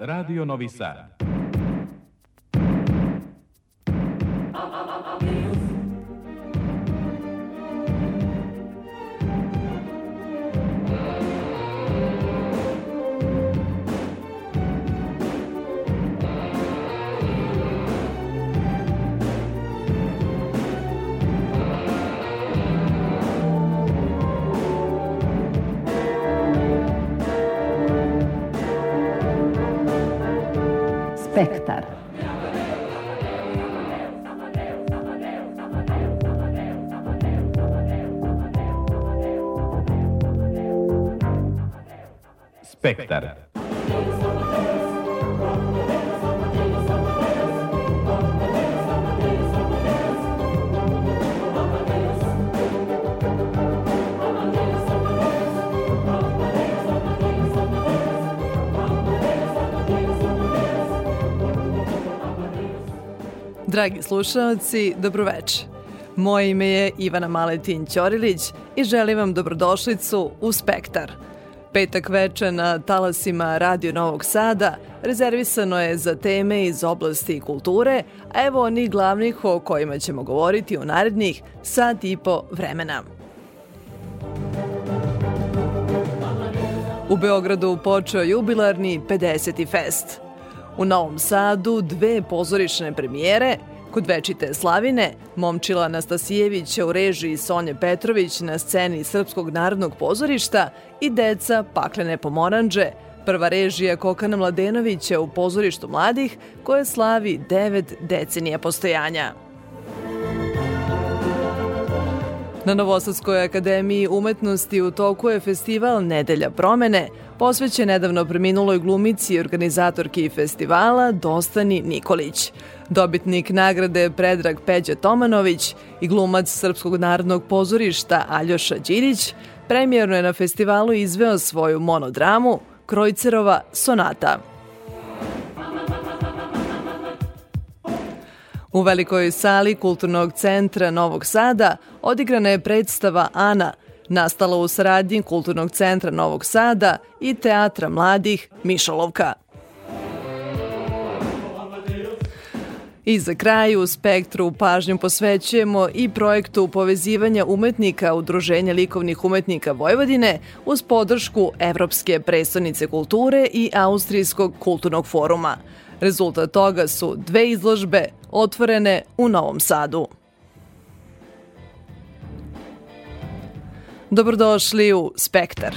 Radio Novi Sad. Spektar. Spektar. Dragi slušalci, dobroveče. Moje ime je Ivana Maletin Ćorilić i želim vam dobrodošlicu u Spektar. Petak veče na talasima Radio Novog Sada rezervisano je za teme iz oblasti kulture, a evo oni glavnih o kojima ćemo govoriti u narednih sat i po vremena. U Beogradu počeo jubilarni 50. fest – U Novom Sadu dve pozorišne premijere, kod Večite Slavine, Momčila Anastasijevića u režiji Sonje Petrović na sceni Srpskog narodnog pozorišta i Deca Paklene pomoranđe, prva režija Kokana Mladenovića u pozorištu mladih koje slavi devet decenija postojanja. Na Novosadskoj akademiji umetnosti u toku je festival Nedelja promene, posvećen nedavno preminuloj glumici i organizatorki festivala Dostani Nikolić. Dobitnik nagrade Predrag Peđa Tomanović i glumac Srpskog narodnog pozorišta Aljoša Đirić premijerno je na festivalu izveo svoju monodramu Krojcerova sonata. U velikoj sali Kulturnog centra Novog Sada odigrana je predstava Ana, nastala u saradnji Kulturnog centra Novog Sada i Teatra mladih Mišolovka. I za kraj u Spektru pažnju posvećujemo i projektu povezivanja umetnika Udruženja likovnih umetnika Vojvodine uz podršku Evropske predstavnice kulture i Austrijskog kulturnog foruma. Rezultat toga su dve izložbe otvorene u Novom Sadu. Dobrodošli u Spektar.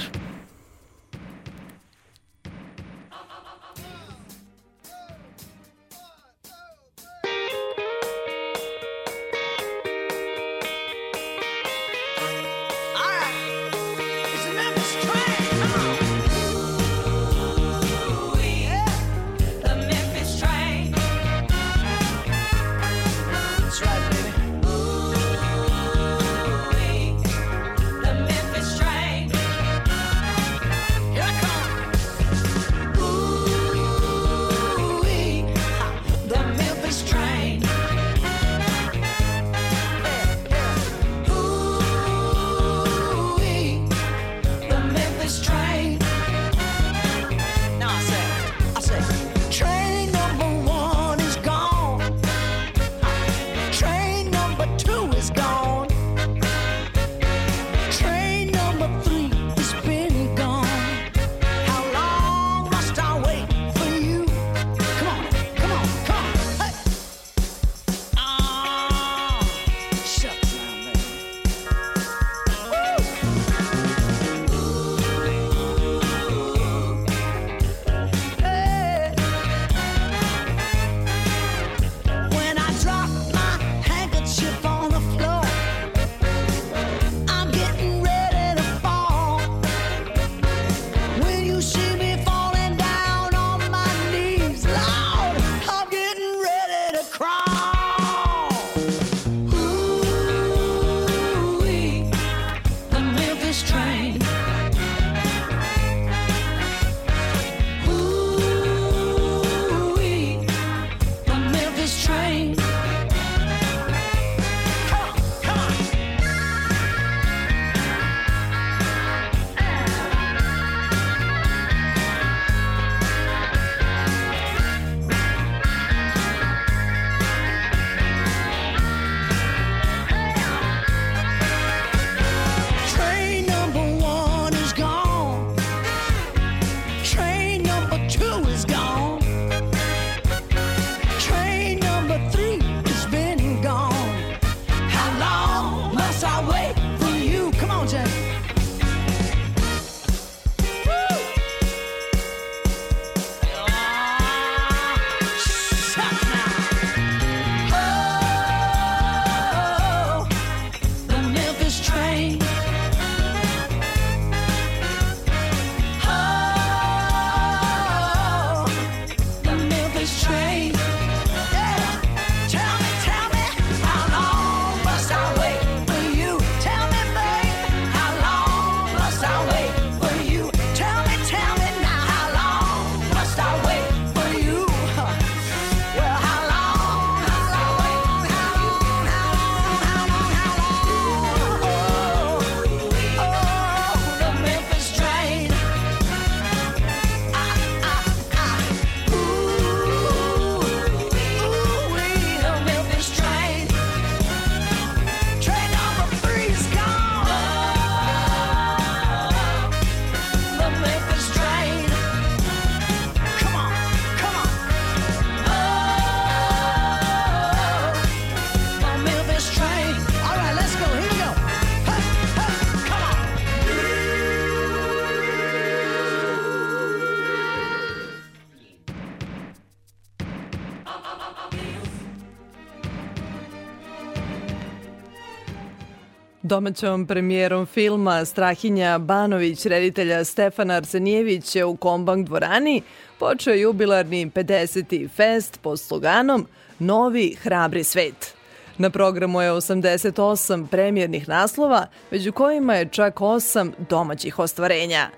Domaćom premijerom filma Strahinja Banović, reditelja Stefana Arsenijevića u Kombank dvorani, počeo jubilarni 50. fest pod sloganom Novi hrabri svet. Na programu je 88 premijernih naslova, među kojima je čak 8 domaćih ostvarenja.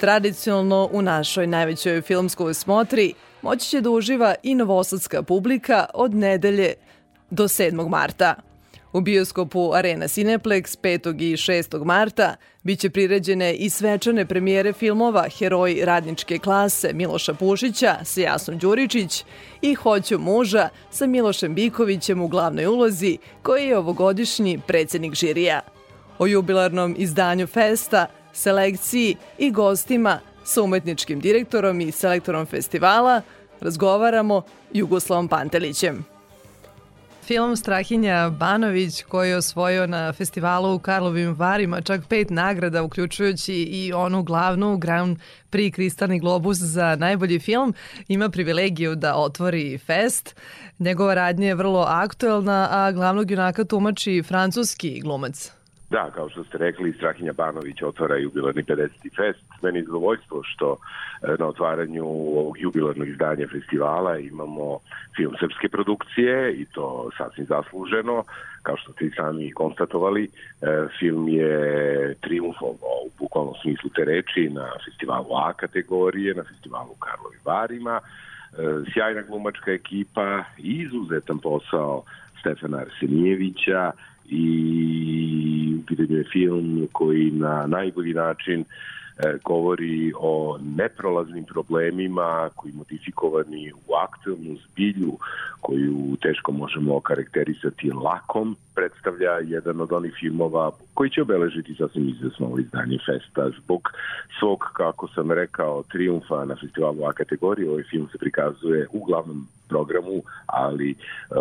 Tradicionalno u našoj najvećoj filmskoj smotri moći će da uživa i novosadska publika od nedelje do 7. marta. U bioskopu Arena Cineplex 5. i 6. marta biće priređene i svečane premijere filmova Heroji radničke klase Miloša Pušića sa Jasnom Đuričić i Hoću muža sa Milošem Bikovićem u glavnoj ulozi koji je ovogodišnji predsednik žirija. O jubilarnom izdanju festa, selekciji i gostima sa umetničkim direktorom i selektorom festivala razgovaramo Jugoslavom Pantelićem. Film Strahinja Banović koji je osvojio na festivalu u Karlovim Varima čak pet nagrada uključujući i onu glavnu Grand Prix Kristalni globus za najbolji film ima privilegiju da otvori fest. Njegova radnja je vrlo aktuelna, a glavnog junaka tumači francuski glumac. Da, kao što ste rekli, Strahinja Banović otvara jubilarni 50. fest. Meni je zadovoljstvo što e, na otvaranju ovog jubilarnog izdanja festivala imamo film srpske produkcije i to sasvim zasluženo. Kao što ste i sami konstatovali, e, film je triumfovao u bukvalnom smislu te reči na festivalu A kategorije, na festivalu Karlovi Varima. E, sjajna glumačka ekipa, izuzetan posao Stefana Arsenijevića, i u pitanju je film koji na najbolji način e, govori o neprolaznim problemima koji modifikovani u aktualnu zbilju koju teško možemo karakterisati lakom predstavlja jedan od onih filmova koji će obeležiti sasvim izvesno ovo izdanje festa zbog svog, kako sam rekao, triumfa na festivalu A kategorije. Ovaj film se prikazuje u glavnom programu, ali uh,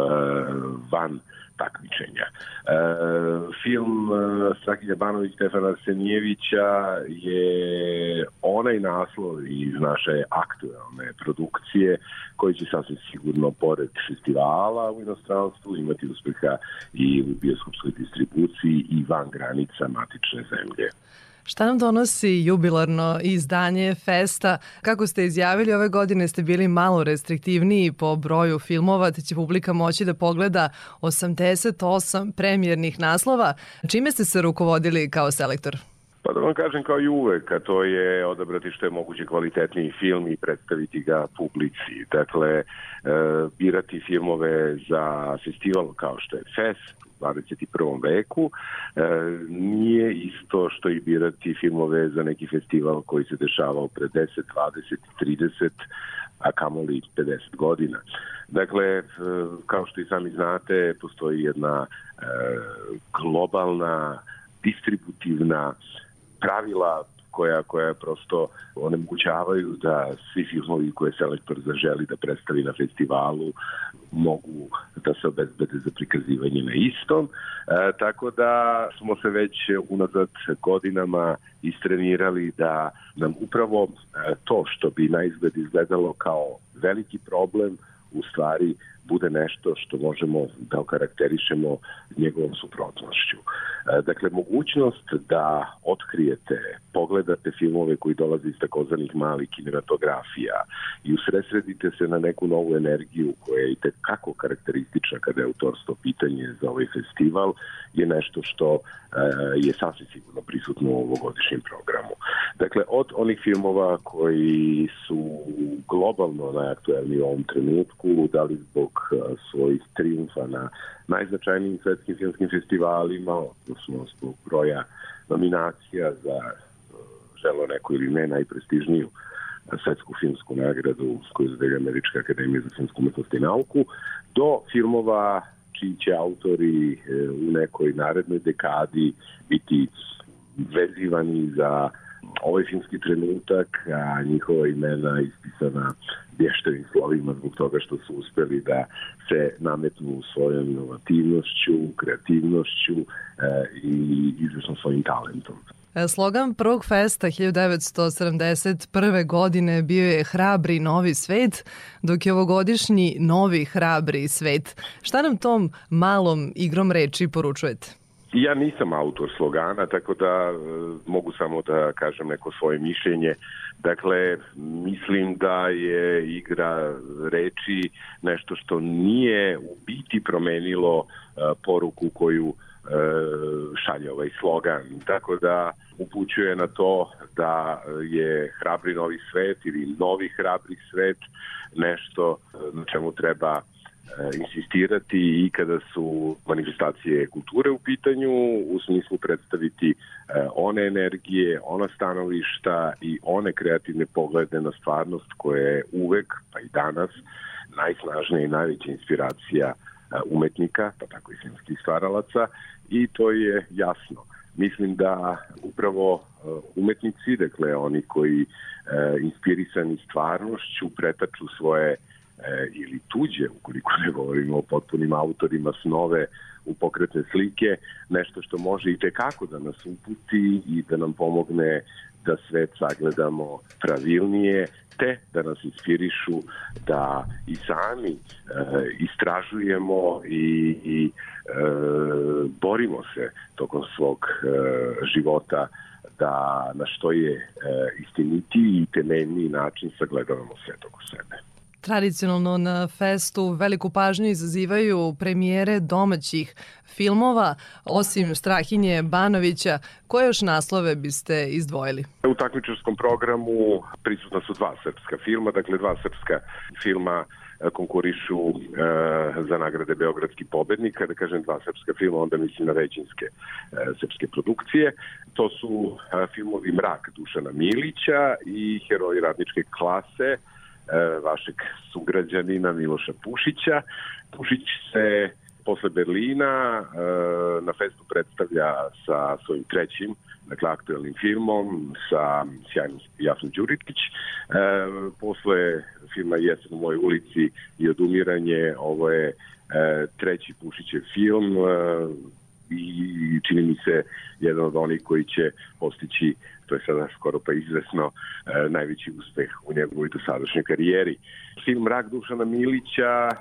van uh, takmičenja. E, film e, Strahinja Banović Stefana Arsenijevića je onaj naslov iz naše aktuelne produkcije koji će sasvim sigurno pored festivala u inostranstvu imati uspeha i u bioskopskoj distribuciji i van granica matične zemlje. Šta nam donosi jubilarno izdanje Festa? Kako ste izjavili, ove godine ste bili malo restriktivniji po broju filmova, te će publika moći da pogleda 88 premijernih naslova. Čime ste se rukovodili kao selektor? Pa da vam kažem kao i uvek, a to je odabrati što je moguće kvalitetniji film i predstaviti ga publici. Dakle, e, birati filmove za festival kao što je Fest, 21. veku. E, nije isto što i birati filmove za neki festival koji se dešavao pre 10, 20, 30, a kamoli 50 godina. Dakle, e, kao što i sami znate, postoji jedna e, globalna, distributivna pravila koja, koja prosto onemogućavaju da svi filmovi koje selektor zaželi da predstavi na festivalu mogu da se obezbede za prikazivanje na istom. E, tako da smo se već unazad godinama istrenirali da nam upravo e, to što bi na izgled izgledalo kao veliki problem u stvari bude nešto što možemo da okarakterišemo njegovom suprotnošću. E, dakle, mogućnost da otkrijete, pogledate filmove koji dolaze iz takozvanih malih kinematografija i usresredite se na neku novu energiju koja je i tekako karakteristična kada je autorstvo pitanje za ovaj festival, je nešto što e, je sasvim sigurno prisutno u ovogodišnjem programu. Dakle, od onih filmova koji su globalno najaktuelniji u ovom trenutku, da li zbog svojih triumfa na najznačajnijim svetskim filmskim festivalima, odnosno zbog broja nominacija za želo neko ili ne najprestižniju svetsku filmsku nagradu koju zove Američka akademija za filmsku umetnost i nauku, do filmova čiji će autori e, u nekoj narednoj dekadi biti vezivani za ovaj filmski trenutak, a njihova imena ispisana vještavim slovima zbog toga što su uspeli da se nametnu svojom inovativnošću, kreativnošću e, i izvršno svojim talentom. E, slogan prvog festa 1971. godine bio je Hrabri novi svet, dok je ovogodišnji Novi hrabri svet. Šta nam tom malom igrom reči poručujete? Ja nisam autor slogana, tako da e, mogu samo da kažem neko svoje mišljenje. Dakle, mislim da je igra reči nešto što nije u biti promenilo e, poruku koju e, šalje ovaj slogan. Tako da upućuje na to da je hrabri novi svet ili novi hrabri svet nešto na čemu treba insistirati i kada su manifestacije kulture u pitanju, u smislu predstaviti e, one energije, ona stanovišta i one kreativne poglede na stvarnost koje je uvek, pa i danas, najsnažnija i najveća inspiracija e, umetnika, pa tako i filmskih stvaralaca i to je jasno. Mislim da upravo umetnici, dakle oni koji inspirisani stvarnošću pretaču svoje e, ili tuđe, ukoliko ne govorimo o potpunim autorima snove u pokretne slike, nešto što može i tekako da nas uputi i da nam pomogne da svet sagledamo pravilnije, te da nas inspirišu da i sami e, istražujemo i, i e, borimo se tokom svog e, života da na što je e, istinitiji i temeljniji način sagledavamo svet oko sebe. Tradicionalno na festu veliku pažnju izazivaju premijere domaćih filmova, osim Strahinje Banovića, koje još naslove biste izdvojili? U takmičarskom programu prisutna su dva srpska filma, dakle dva srpska filma e, konkurišu e, za nagrade Beogradski pobednik. Kada kažem dva srpska filma, onda mislim na većinske e, srpske produkcije. To su e, filmovi Mrak Dušana Milića i Heroji radničke klase vašeg sugrađanina Miloša Pušića. Pušić se posle Berlina e, na festu predstavlja sa svojim trećim, dakle aktuelnim filmom sa sjajnim Jasnom Đuričić. E, posle filma Jesen u mojoj ulici i odumiranje, ovo je treći Pušićev film i čini mi se jedan od onih koji će postići, to je sada skoro pa izvesno, e, najveći uspeh u njegovoj dosadašnjoj karijeri. Film Mrak Dušana Milića e,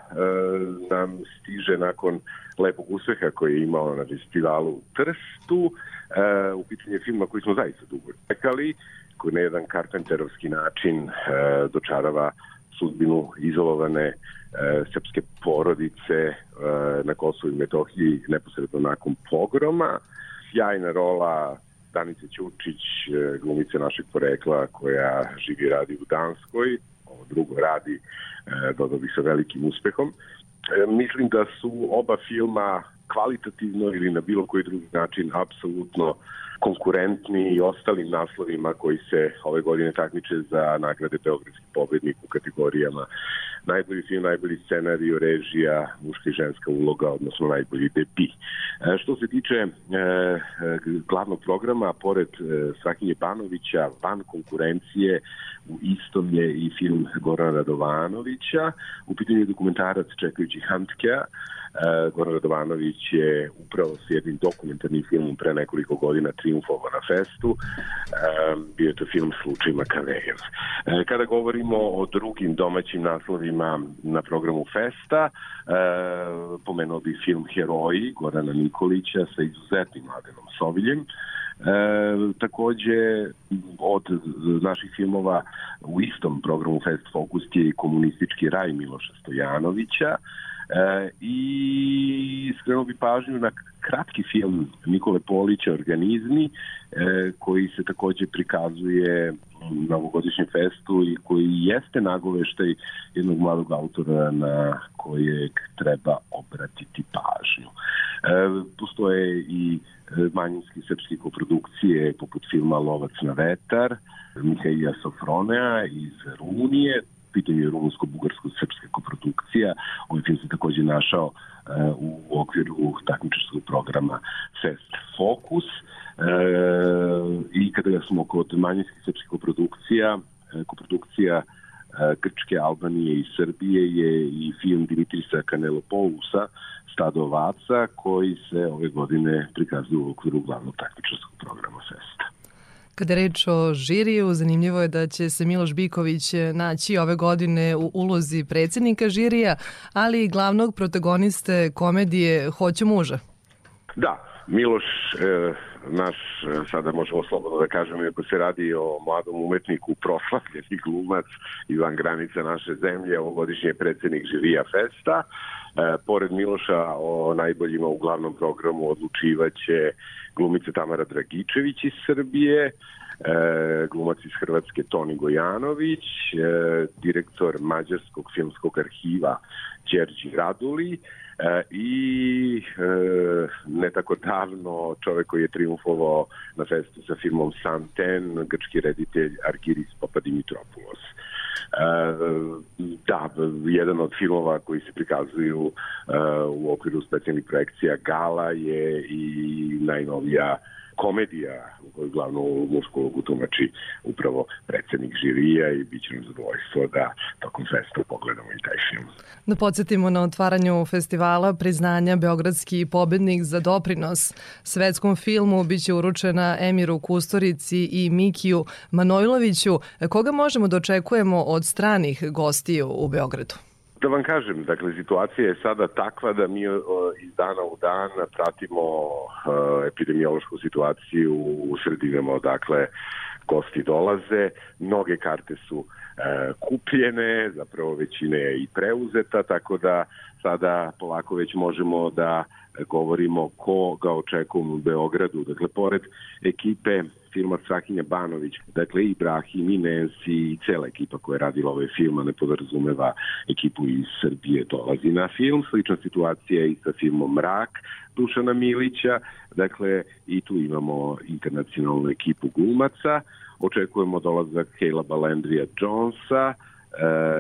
nam stiže nakon lepog uspeha koji je imao na festivalu u Trstu. E, u pitanju filma koji smo zaista dugo čekali, koji na jedan karpenterovski način dočarava sudbinu izolovane e, srpske porodice e, na Kosovu i Metohiji neposredno nakon pogroma. Sjajna rola Danice Ćučić, e, glumice našeg porekla koja živi i radi u Danskoj, ovo drugo radi, e, dodao bih sa velikim uspehom. E, mislim da su oba filma kvalitativno ili na bilo koji drugi način apsolutno konkurentni i ostalim naslovima koji se ove godine takmiče za nagrade Beogradski pobednik u kategorijama najbolji film, najbolji scenarij, režija, muška i ženska uloga, odnosno najbolji debi. E, što se tiče e, e, glavnog programa, pored Svakinje Banovića, van konkurencije, u istom je i film Gorana Radovanovića, u pitanju je dokumentarac Čekajući Hantkeja, E, Goran Radovanović je upravo s jednim dokumentarnim filmom pre nekoliko godina triumfovao na festu. Bio je to film Slučaj Makavejev. E, kada govorimo o drugim domaćim naslovima na programu Festa, pomenuo bi film Heroji Gorana Nikolića sa izuzetnim Mladenom Soviljem. E, takođe, od naših filmova u istom programu Fest Focus je i komunistički raj Miloša Stojanovića, E, I skrenuo bi pažnju na kratki film Nikole Polića Organizmi e, koji se takođe prikazuje na ovogodišnjem festu i koji jeste nagoveštaj jednog mladog autora na kojeg treba obratiti pažnju. E, postoje i manjinske srpske koprodukcije poput filma Lovac na vetar, Mihaila Sofronea iz Rumunije, pitanju je rumunsko-bugarsko-srpska koprodukcija. Ovaj film se takođe našao uh, u okviru takmičarskog programa Fest Focus. Uh, I kada smo kod manjinskih srpskih koprodukcija, uh, koprodukcija Grčke, Albanije i Srbije je i film Dimitrisa Kanelopousa Stado ovaca koji se ove godine prikazuje u okviru glavnog takmičarskog programa Festa. Kada je reč o žiriju, zanimljivo je da će se Miloš Biković naći ove godine u ulozi predsednika žirija, ali i glavnog protagoniste komedije Hoću muža. Da, Miloš, e, naš, e, sada možemo slobodno da kažemo, iako se radi o mladom umetniku, proslavljeni glumac izvan granica naše zemlje, ovogodišnji je predsednik Živija Festa. E, pored Miloša o najboljima u glavnom programu odlučivaće glumica Tamara Dragičević iz Srbije, e, glumac iz Hrvatske Toni Gojanović, e, direktor Mađarskog filmskog arhiva Đerđi Raduli, E, i e, ne tako davno čovek koji je triumfovao na festu sa filmom Santen, grčki reditelj Argiris Papadimitropulos. E, da, jedan od filmova koji se prikazuju uh, u okviru specijalnih projekcija Gala je i najnovija komedija u kojoj glavnu mušku ulogu tumači upravo predsednik žirija i bit će nam zadovoljstvo da tokom festa pogledamo i taj film. Da podsjetimo na otvaranju festivala priznanja Beogradski pobednik za doprinos svetskom filmu biće uručena Emiru Kustorici i Mikiju Manojloviću. Koga možemo da očekujemo od stranih gostiju u Beogradu? Da vam kažem, dakle, situacija je sada takva da mi iz dana u dan pratimo epidemiološku situaciju u sredinama odakle gosti dolaze. Mnoge karte su e, kupljene, zapravo većina je i preuzeta, tako da sada polako već možemo da govorimo ko ga očekujemo u Beogradu. Dakle, pored ekipe filma Strahinja Banović, dakle i Ibrahim i Nancy i cela ekipa koja je radila ove filma ne podrazumeva ekipu iz Srbije dolazi na film. Slična situacija je i sa filmom Mrak Dušana Milića, dakle i tu imamo internacionalnu ekipu glumaca. Očekujemo dolazak Kayla Balandrija Jonesa, e,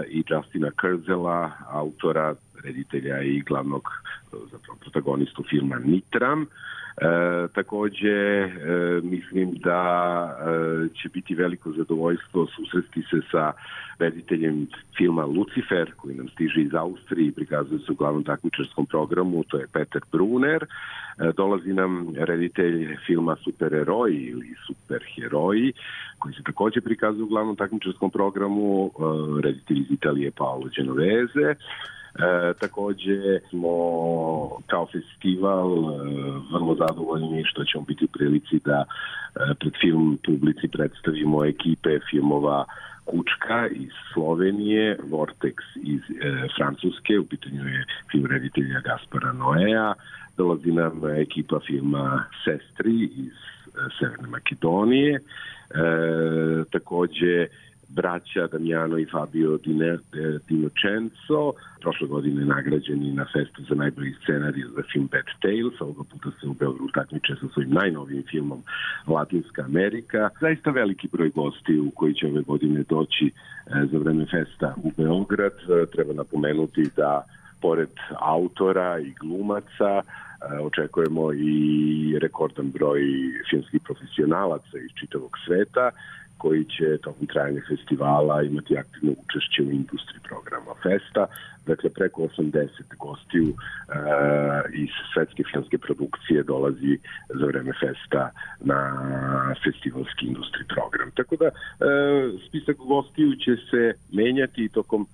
i Justina Kurzela, autora, reditelja i glavnog zapravo protagonistu filma Nitram. E, takođe, e, mislim da e, će biti veliko zadovoljstvo susresti se sa rediteljem filma Lucifer, koji nam stiže iz Austrije i prikazuje se u glavnom takmičarskom programu, to je Peter Brunner. E, dolazi nam reditelj filma Superheroji ili Superheroji, koji se takođe prikazuje u glavnom takmičarskom programu, e, reditelj iz Italije Paolo Genoveze. E, takođe smo kao festival e, vrlo zadovoljni što ćemo biti u prilici da e, pred film publici predstavimo ekipe filmova Kučka iz Slovenije, Vortex iz e, Francuske, u pitanju je film reditelja Gaspara Noea, dolazi nam ekipa filma Sestri iz e, Severne Makedonije, e, takođe braća Damjano i Fabio Dine, Dinocenzo, prošle godine nagrađeni na festu za najbolji scenarij za film Bad Tales, ovoga puta se u Beogradu takmiče sa svojim najnovijim filmom Latinska Amerika. Zaista veliki broj gosti u koji će ove godine doći e, za vreme festa u Beograd. E, treba napomenuti da pored autora i glumaca e, očekujemo i rekordan broj filmskih profesionalaca iz čitavog sveta koji će tokom trajanja festivala imati aktivno učešće u industriji programa Festa. Dakle, preko 80 gostiju uh, iz svetske filmske produkcije dolazi za vreme Festa na festivalski industri program. Tako da, uh, spisak gostiju će se menjati tokom uh,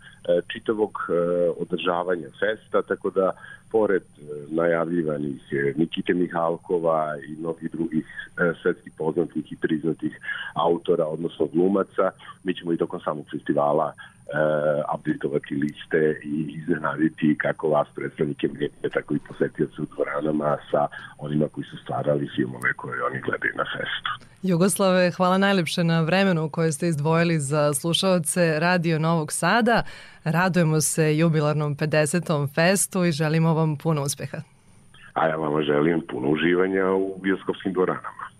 čitavog uh, održavanja Festa, tako da pored e, najavljivanih Nikite Mihalkova i mnogih drugih e, svetskih poznatih i priznatih autora, odnosno glumaca, mi ćemo i tokom samog festivala uh, updateovati liste i iznenaditi kako vas predstavnike medije, tako i posetioce u dvoranama sa onima koji su stvarali filmove koje oni gledaju na festu. Jugoslave, hvala najlepše na vremenu koje ste izdvojili za slušalce Radio Novog Sada. Radujemo se jubilarnom 50. festu i želimo vam puno uspeha. A ja vama želim puno uživanja u bioskopskim dvoranama.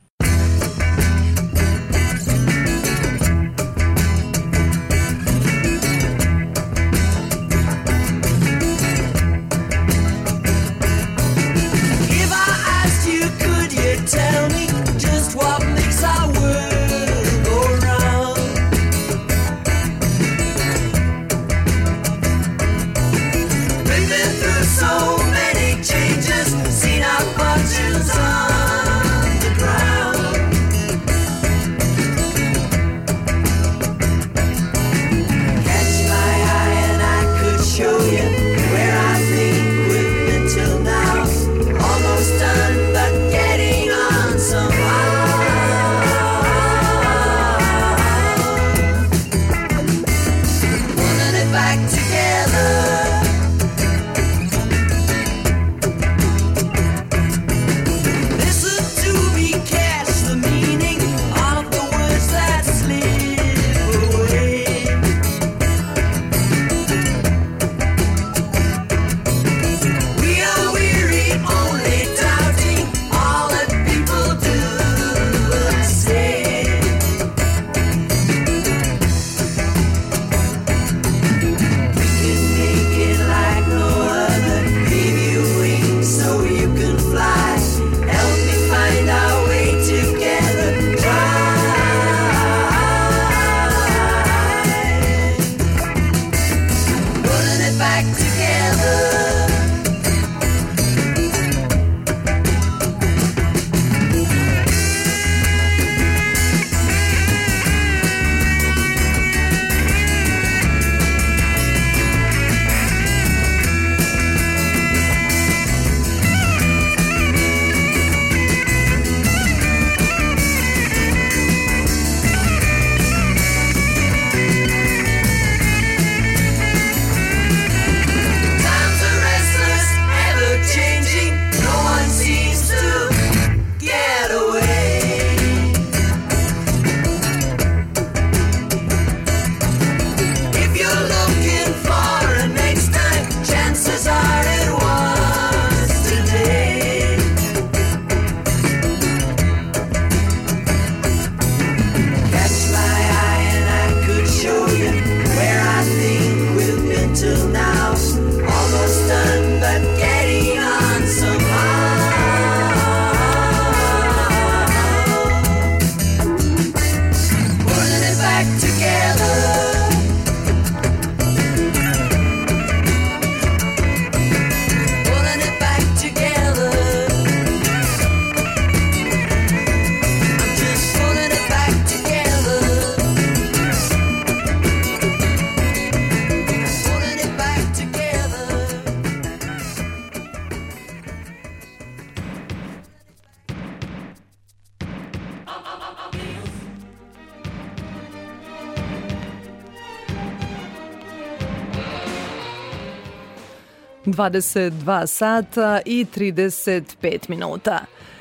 22 sata i 35 minuta.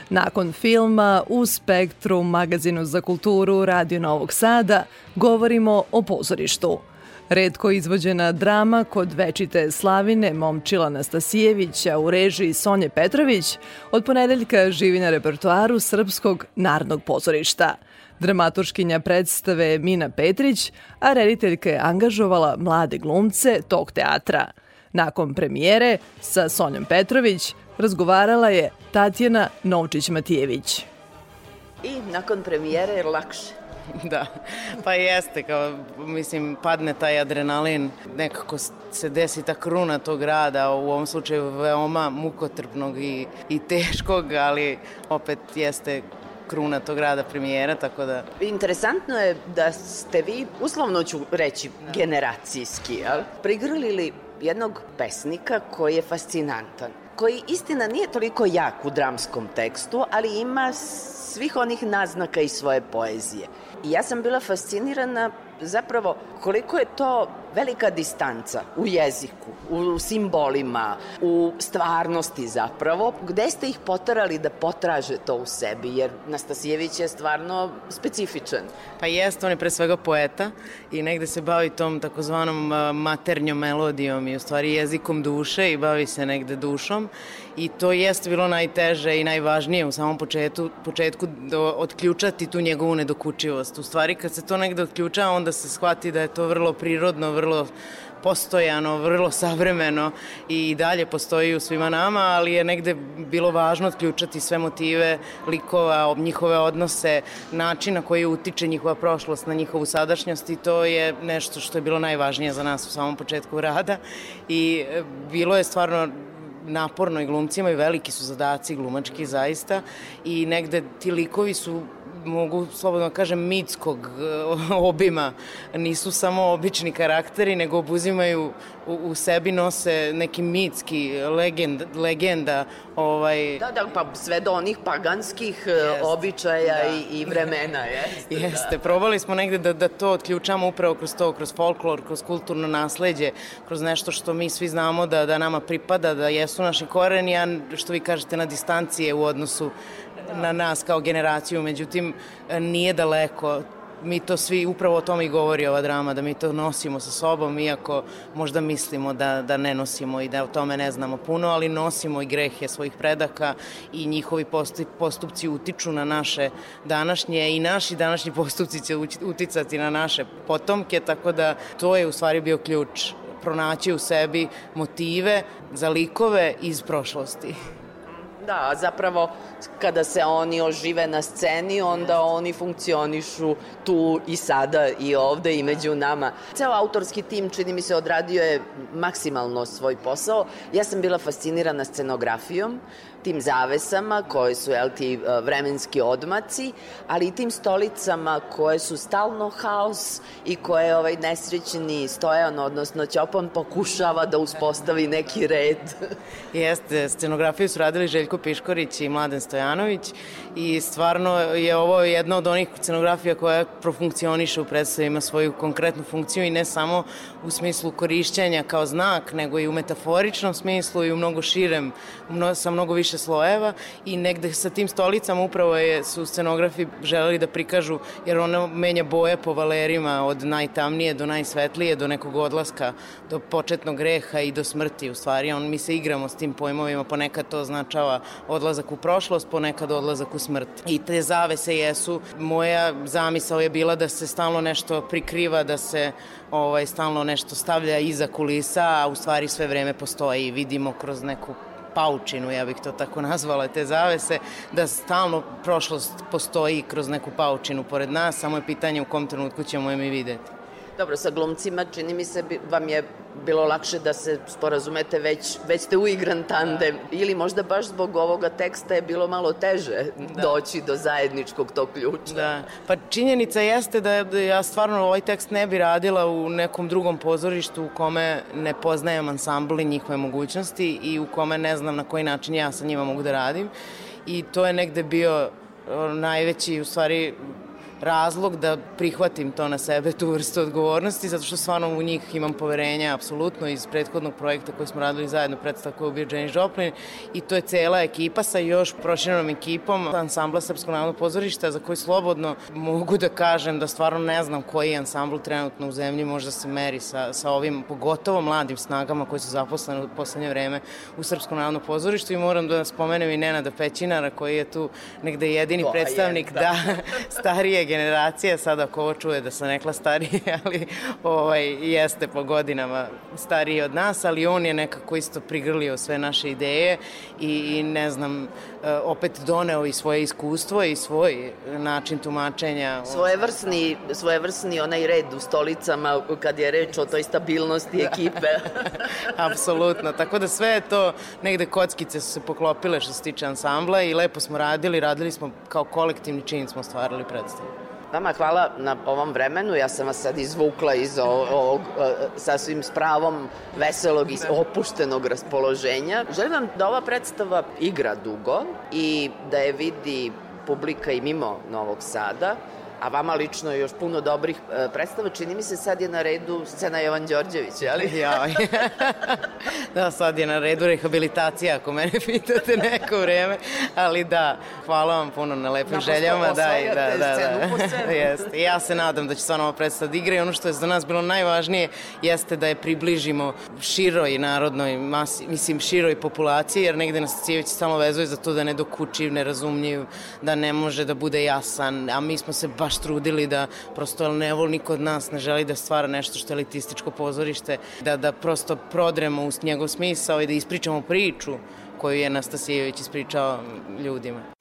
Nakon filma u Spektru, magazinu za kulturu Radio Novog Sada, govorimo o pozorištu. Redko izvođena drama kod večite slavine Momčila Nastasijevića u režiji Sonje Petrović od ponedeljka živi na repertoaru Srpskog narodnog pozorišta. Dramaturškinja predstave Mina Petrić, a rediteljka je angažovala mlade glumce tog teatra – Nakon premijere sa Sonjom Petrović razgovarala je Tatjana Novčić-Matijević. I nakon premijere je lakše. Da, pa jeste, kao, mislim, padne taj adrenalin, nekako se desi ta kruna tog rada, u ovom slučaju veoma mukotrpnog i, i teškog, ali opet jeste kruna tog rada premijera, tako da... Interesantno je da ste vi, uslovno ću reći, da. generacijski, jel? Prigrlili jednog pesnika koji je fascinantan koji istina nije toliko jak u dramskom tekstu, ali ima svih onih naznaka iz svoje poezije. I ja sam bila fascinirana zapravo koliko je to velika distanca u jeziku, u simbolima, u stvarnosti zapravo, gde ste ih potarali da potraže to u sebi, jer Nastasijević je stvarno specifičan. Pa jeste, on je pre svega poeta i negde se bavi tom takozvanom maternjom melodijom i u stvari jezikom duše i bavi se negde dušom i to jeste bilo najteže i najvažnije u samom početku, početku do, otključati tu njegovu nedokučivost. U stvari kad se to negde otključa, onda se shvati da je to vrlo prirodno, vrlo postojano, vrlo savremeno i dalje postoji u svima nama, ali je negde bilo važno otključati sve motive likova, njihove odnose, način na koji utiče njihova prošlost na njihovu sadašnjost i to je nešto što je bilo najvažnije za nas u samom početku rada. I e, bilo je stvarno naporno i glumcima i veliki su zadaci glumački zaista i negde ti likovi su mogu slobodno da kažem, mitskog e, obima. Nisu samo obični karakteri, nego obuzimaju u, u sebi nose neki mitski legend, legenda. Ovaj... Da, da, pa sve do onih paganskih e, jest, običaja da. i, i vremena, jeste. Jeste, da. probali smo negde da, da to otključamo upravo kroz to, kroz folklor, kroz kulturno nasledđe, kroz nešto što mi svi znamo da, da nama pripada, da jesu naši koreni, a što vi kažete na distancije u odnosu na nas kao generaciju, međutim nije daleko mi to svi, upravo o tome i govori ova drama, da mi to nosimo sa sobom, iako možda mislimo da, da ne nosimo i da o tome ne znamo puno, ali nosimo i grehe svojih predaka i njihovi postupci utiču na naše današnje i naši današnji postupci će uticati na naše potomke, tako da to je u stvari bio ključ pronaći u sebi motive za likove iz prošlosti. Da, zapravo kada se oni ožive na sceni, onda oni funkcionišu tu i sada i ovde i među nama. Ceo autorski tim, čini mi se, odradio je maksimalno svoj posao. Ja sam bila fascinirana scenografijom, tim zavesama koje su jel, ti e, vremenski odmaci, ali i tim stolicama koje su stalno haos i koje ovaj nesrećni stojan, odnosno Ćopan pokušava da uspostavi neki red. Jeste, scenografiju su radili Željko Piškorić i Mladen Stojanović i stvarno je ovo jedna od onih scenografija koja profunkcioniše u predstavu, ima svoju konkretnu funkciju i ne samo u smislu korišćenja kao znak, nego i u metaforičnom smislu i u mnogo širem, sa mnogo više slojeva i negde sa tim stolicama upravo je, su scenografi želeli da prikažu, jer ona menja boje po valerima od najtamnije do najsvetlije, do nekog odlaska, do početnog greha i do smrti u stvari. On, mi se igramo s tim pojmovima, ponekad to označava odlazak u prošlost, ponekad odlazak u smrt. I te zavese jesu, moja zamisao je bila da se stalno nešto prikriva, da se ovaj, stalno nešto stavlja iza kulisa, a u stvari sve vreme postoji i vidimo kroz neku paučinu, ja bih to tako nazvala, te zavese, da stalno prošlost postoji kroz neku paučinu pored nas, samo je pitanje u kom trenutku ćemo je mi videti. Dobro, sa glumcima čini mi se vam je bilo lakše da se sporazumete već, već ste uigran tandem ili možda baš zbog ovoga teksta je bilo malo teže da. doći do zajedničkog tog ključa. Da, pa činjenica jeste da ja stvarno ovaj tekst ne bi radila u nekom drugom pozorištu u kome ne poznajem ansambl i njihove mogućnosti i u kome ne znam na koji način ja sa njima mogu da radim i to je negde bio najveći u stvari razlog da prihvatim to na sebe, tu vrstu odgovornosti, zato što stvarno u njih imam poverenja, apsolutno, iz prethodnog projekta koji smo radili zajedno, predstav koji je bio Janis Joplin, i to je cela ekipa sa još proširenom ekipom ansambla Srpskog narodnog pozorišta, za koji slobodno mogu da kažem da stvarno ne znam koji je ansambl trenutno u zemlji možda se meri sa, sa ovim, pogotovo mladim snagama koji su zaposleni u poslednje vreme u Srpskom narodnom pozorištu i moram da spomenem i Nenada Pećinara koji je tu negde jedini to predstavnik je, da. da starije generacija, sad ako ovo čuje da sam nekla stariji, ali ovaj, jeste po godinama stariji od nas, ali on je nekako isto prigrlio sve naše ideje i, i ne znam, e, opet doneo i svoje iskustvo i svoj način tumačenja. Svojevrsni, svojevrsni onaj red u stolicama kad je reč o toj stabilnosti ekipe. Apsolutno, tako da sve je to, negde kockice su se poklopile što se tiče ansambla i lepo smo radili, radili smo kao kolektivni čin smo stvarali predstavu. Vama hvala na ovom vremenu. Ja sam vas sad izvukla iz ovog e, sasvim spravom veselog i opuštenog raspoloženja. Želim vam da ova predstava igra dugo i da je vidi publika i mimo Novog Sada a vama lično još puno dobrih e, predstava. Čini mi se sad je na redu scena Jovan Đorđević, ali? Ja, da, sad je na redu rehabilitacija, ako mene pitate neko vreme, ali da, hvala vam puno na lepim da, željama. Da, i, da, da, da, jeste. Ja se nadam da će stvarno ova predstava da igra i ono što je za nas bilo najvažnije jeste da je približimo široj narodnoj masi, mislim široj populaciji, jer negde nas Cijević stalno vezuje za to da ne dokučiv, nerazumljiv, da ne može da bude jasan, a mi smo se baš baš trudili da prosto ne vol niko od nas ne želi da stvara nešto što je elitističko pozorište, da, da prosto prodremo u njegov smisao i da ispričamo priču koju je Nastasijević ispričao ljudima.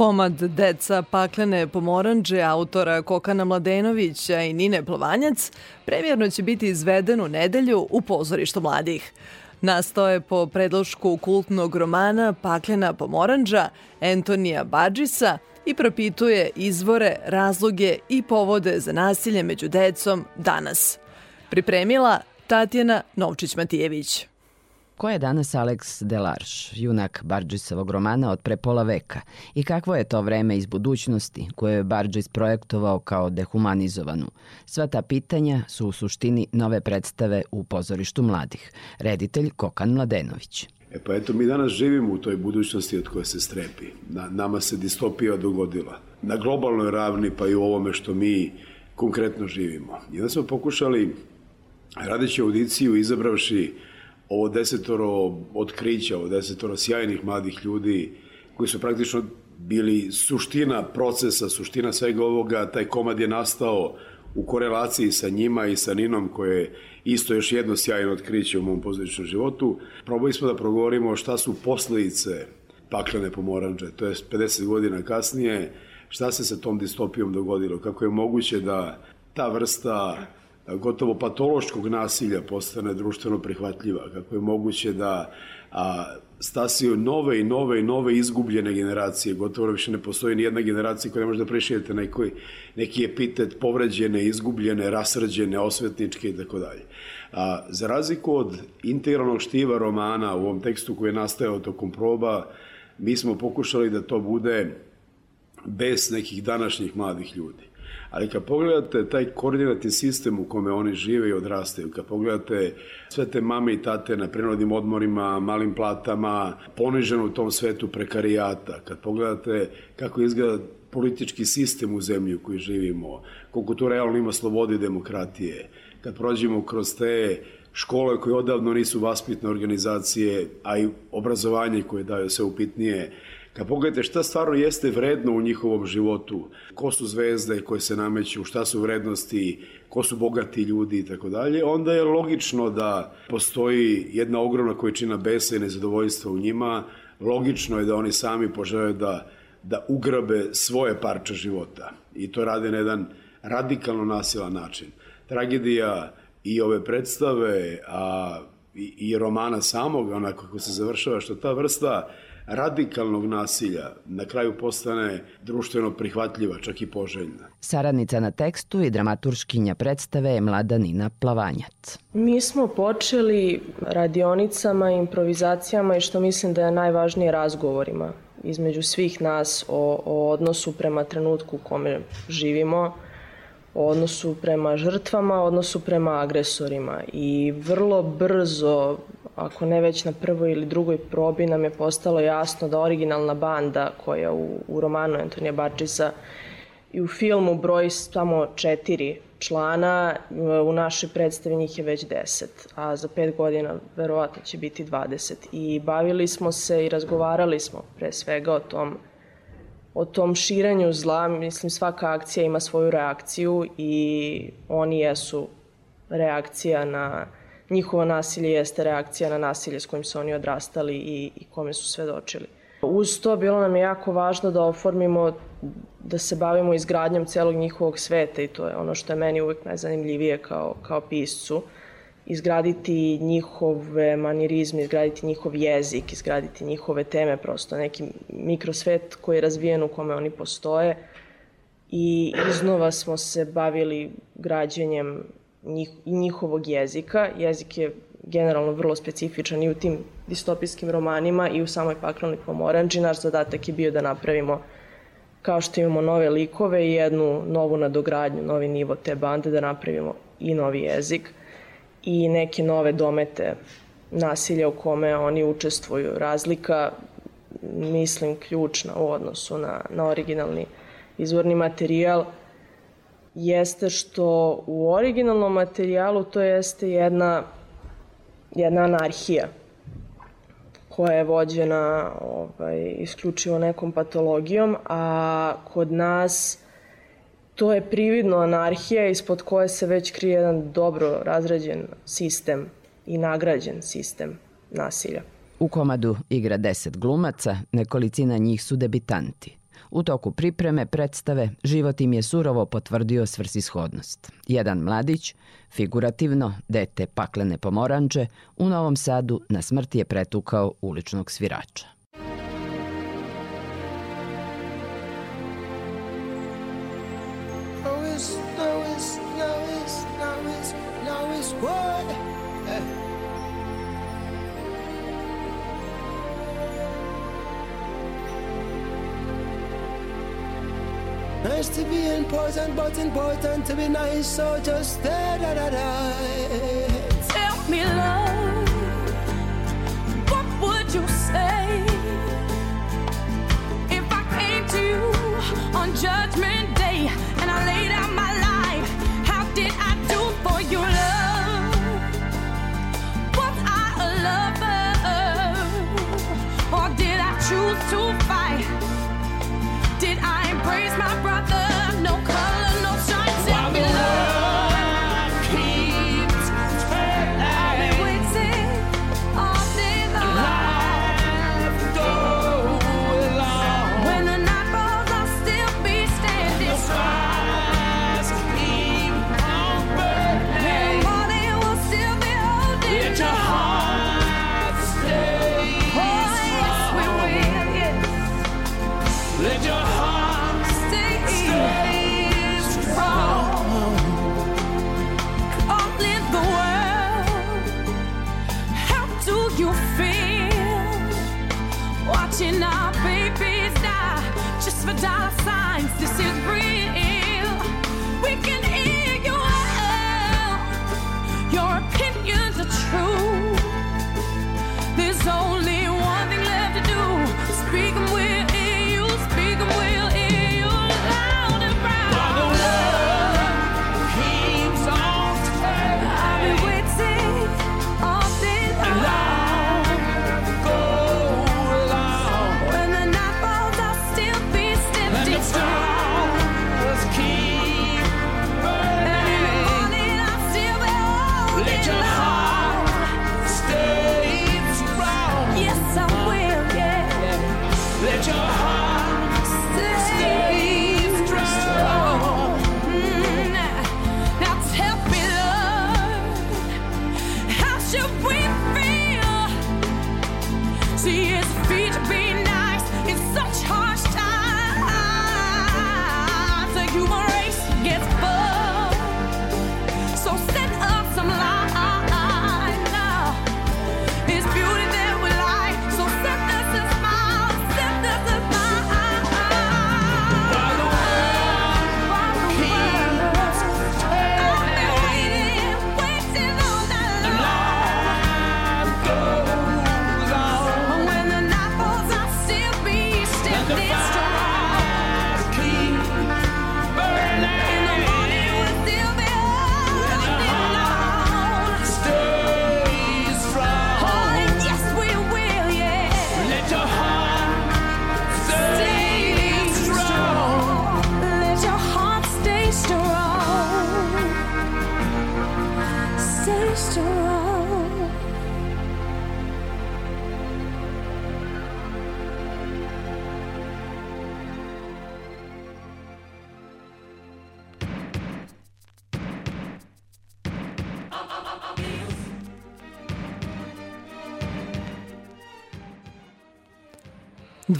Komad Deca paklene pomoranđe autora Kokana Mladenovića i Nine Plovanjac premjerno će biti izveden u nedelju u pozorištu mladih. Nastao je po predlošku kultnog romana Paklena pomoranđa Antonija Badžisa i propituje izvore, razloge i povode za nasilje među decom danas. Pripremila Tatjana Novčić-Matijević. Ko je danas Alex Delarš, junak Barđisovog romana od pre pola veka i kakvo je to vreme iz budućnosti koje je Barđis projektovao kao dehumanizovanu? Sva ta pitanja su u suštini nove predstave u pozorištu mladih. Reditelj Kokan Mladenović. E pa eto, mi danas živimo u toj budućnosti od koje se strepi. Na, nama se distopija dogodila. Na globalnoj ravni, pa i u ovome što mi konkretno živimo. I onda smo pokušali, radeći audiciju, izabravši ovo desetoro otkrića, ovo desetoro sjajnih mladih ljudi koji su praktično bili suština procesa, suština svega ovoga, taj komad je nastao u korelaciji sa njima i sa Ninom koje je isto još jedno sjajno otkriće u mom pozoričnom životu. Probali smo da progovorimo šta su posledice paklene pomoranđe, to je 50 godina kasnije, šta se sa tom distopijom dogodilo, kako je moguće da ta vrsta gotovo patološkog nasilja postane društveno prihvatljiva, kako je moguće da a, stasiju nove i nove i nove izgubljene generacije, gotovo da više ne postoji ni jedna generacija koja ne može da prišijete nekoj, neki epitet povređene, izgubljene, rasrđene, osvetničke i tako dalje. A, za razliku od integralnog štiva romana u ovom tekstu koji je nastajao tokom proba, mi smo pokušali da to bude bez nekih današnjih mladih ljudi. Ali kad pogledate taj koordinatni sistem u kome oni žive i odrastaju, kad pogledate sve te mame i tate na prinodnim odmorima, malim platama, poniženo u tom svetu prekarijata, kad pogledate kako izgleda politički sistem u zemlji u kojoj živimo, koliko tu realno ima slobode i demokratije, kad prođemo kroz te škole koje odavno nisu vaspitne organizacije, a i obrazovanje koje daju sve upitnije, Kad pogledate šta stvarno jeste vredno u njihovom životu, ko su zvezde koje se nameću, šta su vrednosti, ko su bogati ljudi i tako dalje, onda je logično da postoji jedna ogromna količina besa i nezadovoljstva u njima, logično je da oni sami požele da, da ugrabe svoje parče života i to rade na jedan radikalno nasilan način. Tragedija i ove predstave, a i, i romana samog, onako kako se završava, što ta vrsta radikalnog nasilja na kraju postane društveno prihvatljiva, čak i poželjna. Saradnica na tekstu i dramaturškinja predstave je mlada Nina Plavanjac. Mi smo počeli radionicama, improvizacijama i što mislim da je najvažnije razgovorima između svih nas o, o odnosu prema trenutku u kome živimo, o odnosu prema žrtvama, o odnosu prema agresorima i vrlo brzo ako ne već na prvoj ili drugoj probi, nam je postalo jasno da originalna banda koja u, u romanu Antonija Bačisa i u filmu broji samo četiri člana, u našoj predstavi njih je već deset, a za pet godina verovatno će biti 20. I bavili smo se i razgovarali smo pre svega o tom o tom širanju zla, mislim svaka akcija ima svoju reakciju i oni jesu reakcija na njihovo nasilje jeste reakcija na nasilje s kojim su oni odrastali i, i kome su svedočili. Uz to bilo nam je jako važno da oformimo, da se bavimo izgradnjom celog njihovog sveta i to je ono što je meni uvek najzanimljivije kao, kao piscu. Izgraditi njihove manirizme, izgraditi njihov jezik, izgraditi njihove teme, prosto neki mikrosvet koji je razvijen u kome oni postoje i iznova smo se bavili građenjem njih, njihovog jezika. Jezik je generalno vrlo specifičan i u tim distopijskim romanima i u samoj paklenoj pomoranđi. Naš zadatak je bio da napravimo kao što imamo nove likove i jednu novu nadogradnju, novi nivo te bande, da napravimo i novi jezik i neke nove domete nasilja u kome oni učestvuju. Razlika, mislim, ključna u odnosu na, na originalni izvorni materijal – jeste što u originalnom materijalu to jeste jedna, jedna anarhija koja je vođena ovaj, isključivo nekom patologijom, a kod nas to je prividno anarhija ispod koje se već krije jedan dobro razrađen sistem i nagrađen sistem nasilja. U komadu igra deset glumaca, nekolicina njih su debitanti. U toku pripreme predstave život im je surovo potvrdio svrsishodnost. Jedan mladić, figurativno, dete paklene pomoranče, u Novom Sadu na smrt je pretukao uličnog svirača. Important, but important to be nice. So just da da da da. Tell me, love, what would you say if I came to you on Judgment Day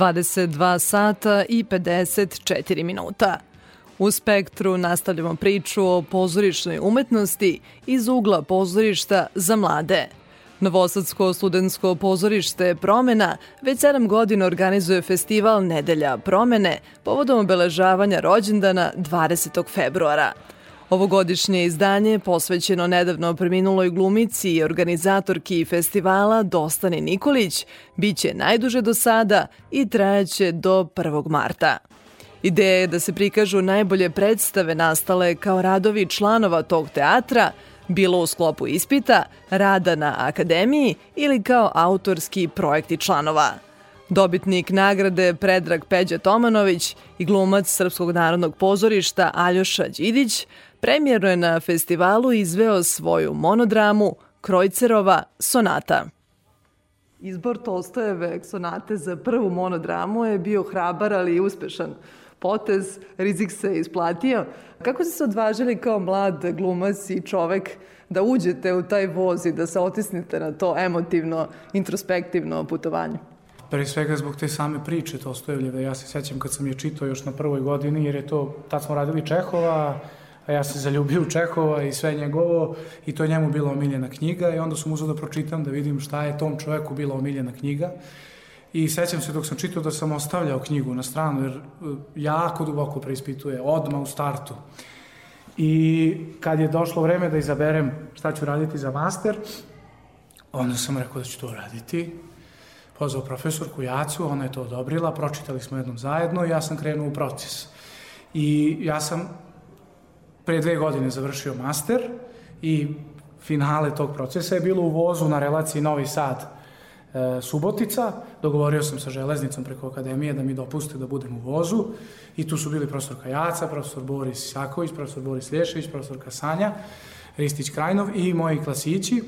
22 sata i 54 minuta. U Spektru nastavljamo priču o pozorišnoj umetnosti iz ugla pozorišta za mlade. Novosadsko studentsko pozorište Promena već 7 godina organizuje festival Nedelja promene povodom obeležavanja rođendana 20. februara. Ovogodišnje izdanje posvećeno nedavno preminuloj glumici i organizatorki festivala Dostani Nikolić biće najduže do sada i trajaće do 1. marta. Ideja je da se prikažu najbolje predstave nastale kao radovi članova tog teatra, bilo u sklopu ispita, rada na akademiji ili kao autorski projekti članova. Dobitnik nagrade Predrag Peđa Tomanović i glumac Srpskog narodnog pozorišta Aljoša Đidić premijerno je na festivalu izveo svoju monodramu Krojcerova sonata. Izbor Tolstojeve sonate za prvu monodramu je bio hrabar, ali i uspešan potez, rizik se isplatio. Kako ste se odvažili kao mlad glumac i čovek da uđete u taj voz i da se otisnete na to emotivno, introspektivno putovanje? Pre svega zbog te same priče Tolstojevljeve. Ja se sećam kad sam je čitao još na prvoj godini, jer je to, tad smo radili Čehova, a ja se zaljubio u Čehova i sve njegovo i to je njemu bila omiljena knjiga i onda sam uzao da pročitam da vidim šta je tom čoveku bila omiljena knjiga i sećam se dok sam čitao da sam ostavljao knjigu na stranu jer e, jako duboko preispituje, odma u startu. I kad je došlo vreme da izaberem šta ću raditi za master, onda sam rekao da ću to raditi. Pozvao profesorku Jacu, ona je to odobrila, pročitali smo jednom zajedno i ja sam krenuo u proces. I ja sam pre dve godine završio master i finale tog procesa je bilo u vozu na relaciji Novi Sad e, Subotica. Dogovorio sam sa železnicom preko akademije da mi dopuste da budem u vozu i tu su bili profesor Kajaca, profesor Boris Saković, profesor Boris Lješević, profesor Kasanja, Ristić Krajnov i moji klasići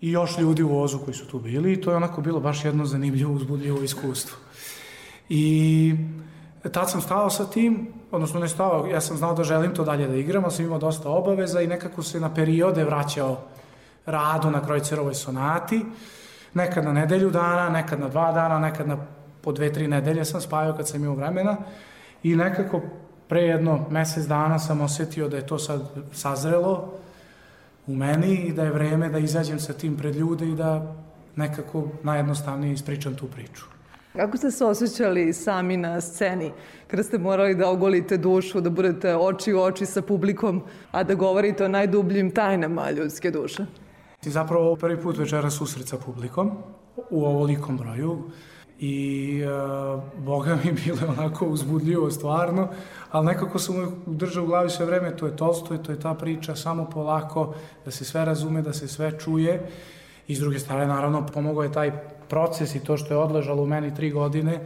i još ljudi u vozu koji su tu bili i to je onako bilo baš jedno zanimljivo, uzbudljivo iskustvo. I tad sam stao sa tim, odnosno ne stao, ja sam znao da želim to dalje da igram, ali sam imao dosta obaveza i nekako se na periode vraćao radu na Krojcerovoj sonati, nekad na nedelju dana, nekad na dva dana, nekad na po dve, tri nedelje sam spavio kad sam imao vremena i nekako pre jedno mesec dana sam osetio da je to sad sazrelo u meni i da je vreme da izađem sa tim pred ljude i da nekako najjednostavnije ispričam tu priču. Kako ste se osjećali sami na sceni kada ste morali da ogolite dušu, da budete oči u oči sa publikom, a da govorite o najdubljim tajnama ljudske duše? I zapravo prvi put večera susret sa publikom u ovolikom broju i uh, boga mi bilo onako uzbudljivo stvarno, ali nekako sam uvijek držao u glavi sve vreme, to je Tolstoj, to je ta priča, samo polako, da se sve razume, da se sve čuje i s druge strane naravno pomogao je taj proces i to što je odležalo u meni tri godine,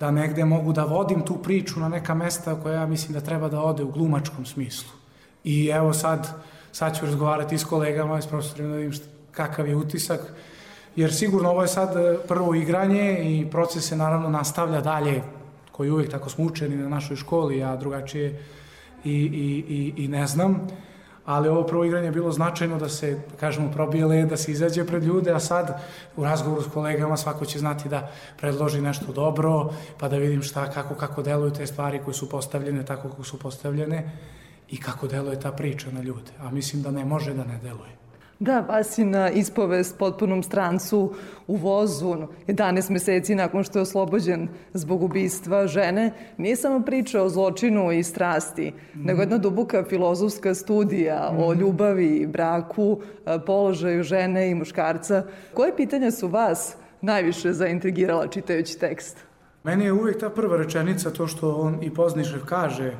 da negde mogu da vodim tu priču na neka mesta koja ja mislim da treba da ode u glumačkom smislu. I evo sad, sad ću razgovarati s kolegama, s profesorima da vidim šta, kakav je utisak, jer sigurno ovo je sad e, prvo igranje i proces se naravno nastavlja dalje, koji uvijek tako smo učeni na našoj školi, ja drugačije i, i, i, i ne znam ali ovo prvo igranje je bilo značajno da se, da kažemo, probije led, da se izađe pred ljude, a sad u razgovoru s kolegama svako će znati da predloži nešto dobro, pa da vidim šta, kako, kako deluju te stvari koje su postavljene tako kako su postavljene i kako deluje ta priča na ljude. A mislim da ne može da ne deluje. Da, Vasina ispovest potpunom strancu u vozu 11 meseci nakon što je oslobođen zbog ubistva žene nije samo priča o zločinu i strasti, mm. nego jedna duboka filozofska studija mm. o mhm. ljubavi, braku, položaju žene i muškarca. Koje pitanja su vas najviše zaintrigirala čitajući tekst? Meni je uvijek ta prva rečenica, to što on i Poznišev kaže,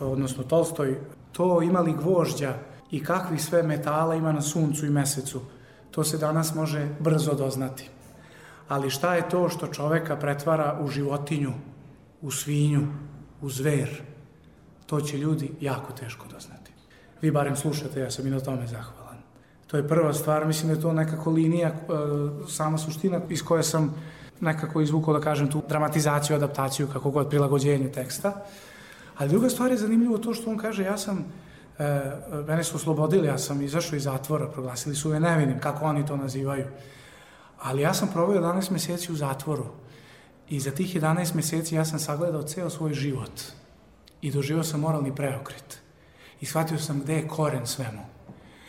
odnosno Tolstoj, to imali gvožđa i kakvih sve metala ima na suncu i mesecu. To se danas može brzo doznati. Ali šta je to što čoveka pretvara u životinju, u svinju, u zver? To će ljudi jako teško doznati. Vi barem slušate, ja sam i na tome zahvalan. To je prva stvar, mislim da je to nekako linija, e, sama suština iz koje sam nekako izvukao, da kažem, tu dramatizaciju, adaptaciju, kako god, prilagođenje teksta. Ali druga stvar je zanimljivo to što on kaže, ja sam e, mene su oslobodili, ja sam izašao iz zatvora, proglasili su me nevinim, kako oni to nazivaju. Ali ja sam proveo 11 meseci u zatvoru i za tih 11 meseci ja sam sagledao ceo svoj život i doživao sam moralni preokret. I shvatio sam gde je koren svemu.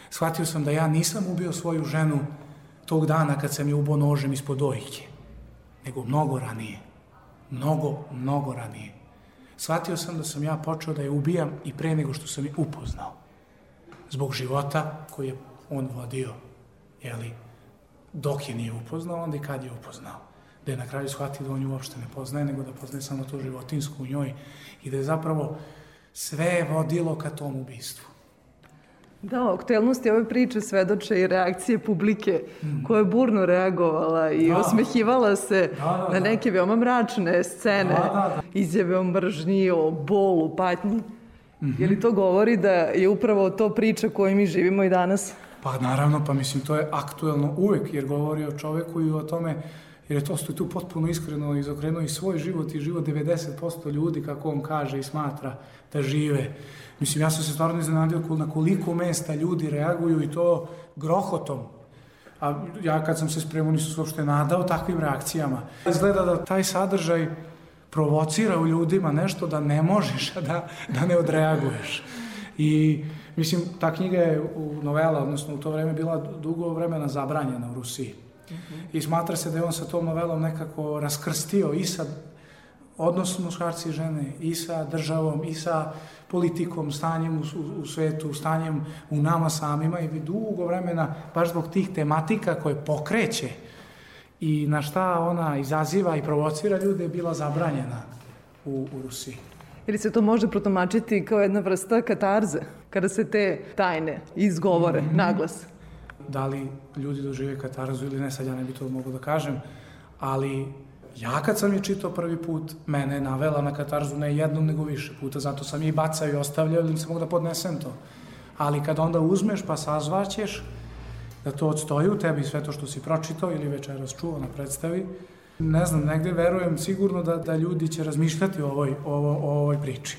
Shvatio sam da ja nisam ubio svoju ženu tog dana kad sam je ubao nožem ispod dojke, nego mnogo ranije. Mnogo, mnogo ranije shvatio sam da sam ja počeo da je ubijam i pre nego što sam je upoznao. Zbog života koji je on vodio, jeli, dok je nije upoznao, onda i kad je upoznao. Da je na kraju shvatio da on ju uopšte ne poznaje, nego da poznaje samo to životinsku u njoj i da je zapravo sve vodilo ka tom ubistvu. Da, oktelnosti ove priče svedoče i reakcije publike mm. koja je burno reagovala i da. osmehivala se da, da, na da. neke veoma mračne scene, da, da, da. izjave o mržnji, o bolu, patnji. Mm -hmm. Je li to govori da je upravo to priča koju mi živimo i danas? Pa naravno, pa mislim, to je aktuelno uvek, jer govori o čoveku i o tome, jer je to stoji tu potpuno iskreno izokrenuo i svoj život i život 90% ljudi, kako on kaže i smatra, da žive. Mislim, ja sam se stvarno iznenadio na koliko mesta ljudi reaguju i to grohotom. A ja kad sam se spremao nisam se uopšte nadao takvim reakcijama. Izgleda da taj sadržaj provocira u ljudima nešto da ne možeš da, da ne odreaguješ. I mislim, ta knjiga je u novela, odnosno u to vreme bila dugo vremena zabranjena u Rusiji. -huh. I smatra se da je on sa tom novelom nekako raskrstio i sa odnosom muškarci i žene, i sa državom, i sa politikom, stanjem u, u, u svetu, stanjem u nama samima i dugo vremena, baš zbog tih tematika koje pokreće i na šta ona izaziva i provocira ljude je bila zabranjena u, u Rusiji. Ili se to može protomačiti kao jedna vrsta katarze, kada se te tajne izgovore mm -hmm. naglas? Da li ljudi dožive katarzu ili ne, sad ja ne bi to mogu da kažem, ali ja kad sam je čitao prvi put, mene je navela na katarzu ne jednom nego više puta, zato sam je i bacao i ostavljao ili nisam mogu da podnesem to. Ali kad onda uzmeš pa sazvaćeš da to odstoji u tebi sve to što si pročitao ili večeras čuo na predstavi, ne znam, negde verujem sigurno da, da ljudi će razmišljati o ovoj, o, o ovoj priči.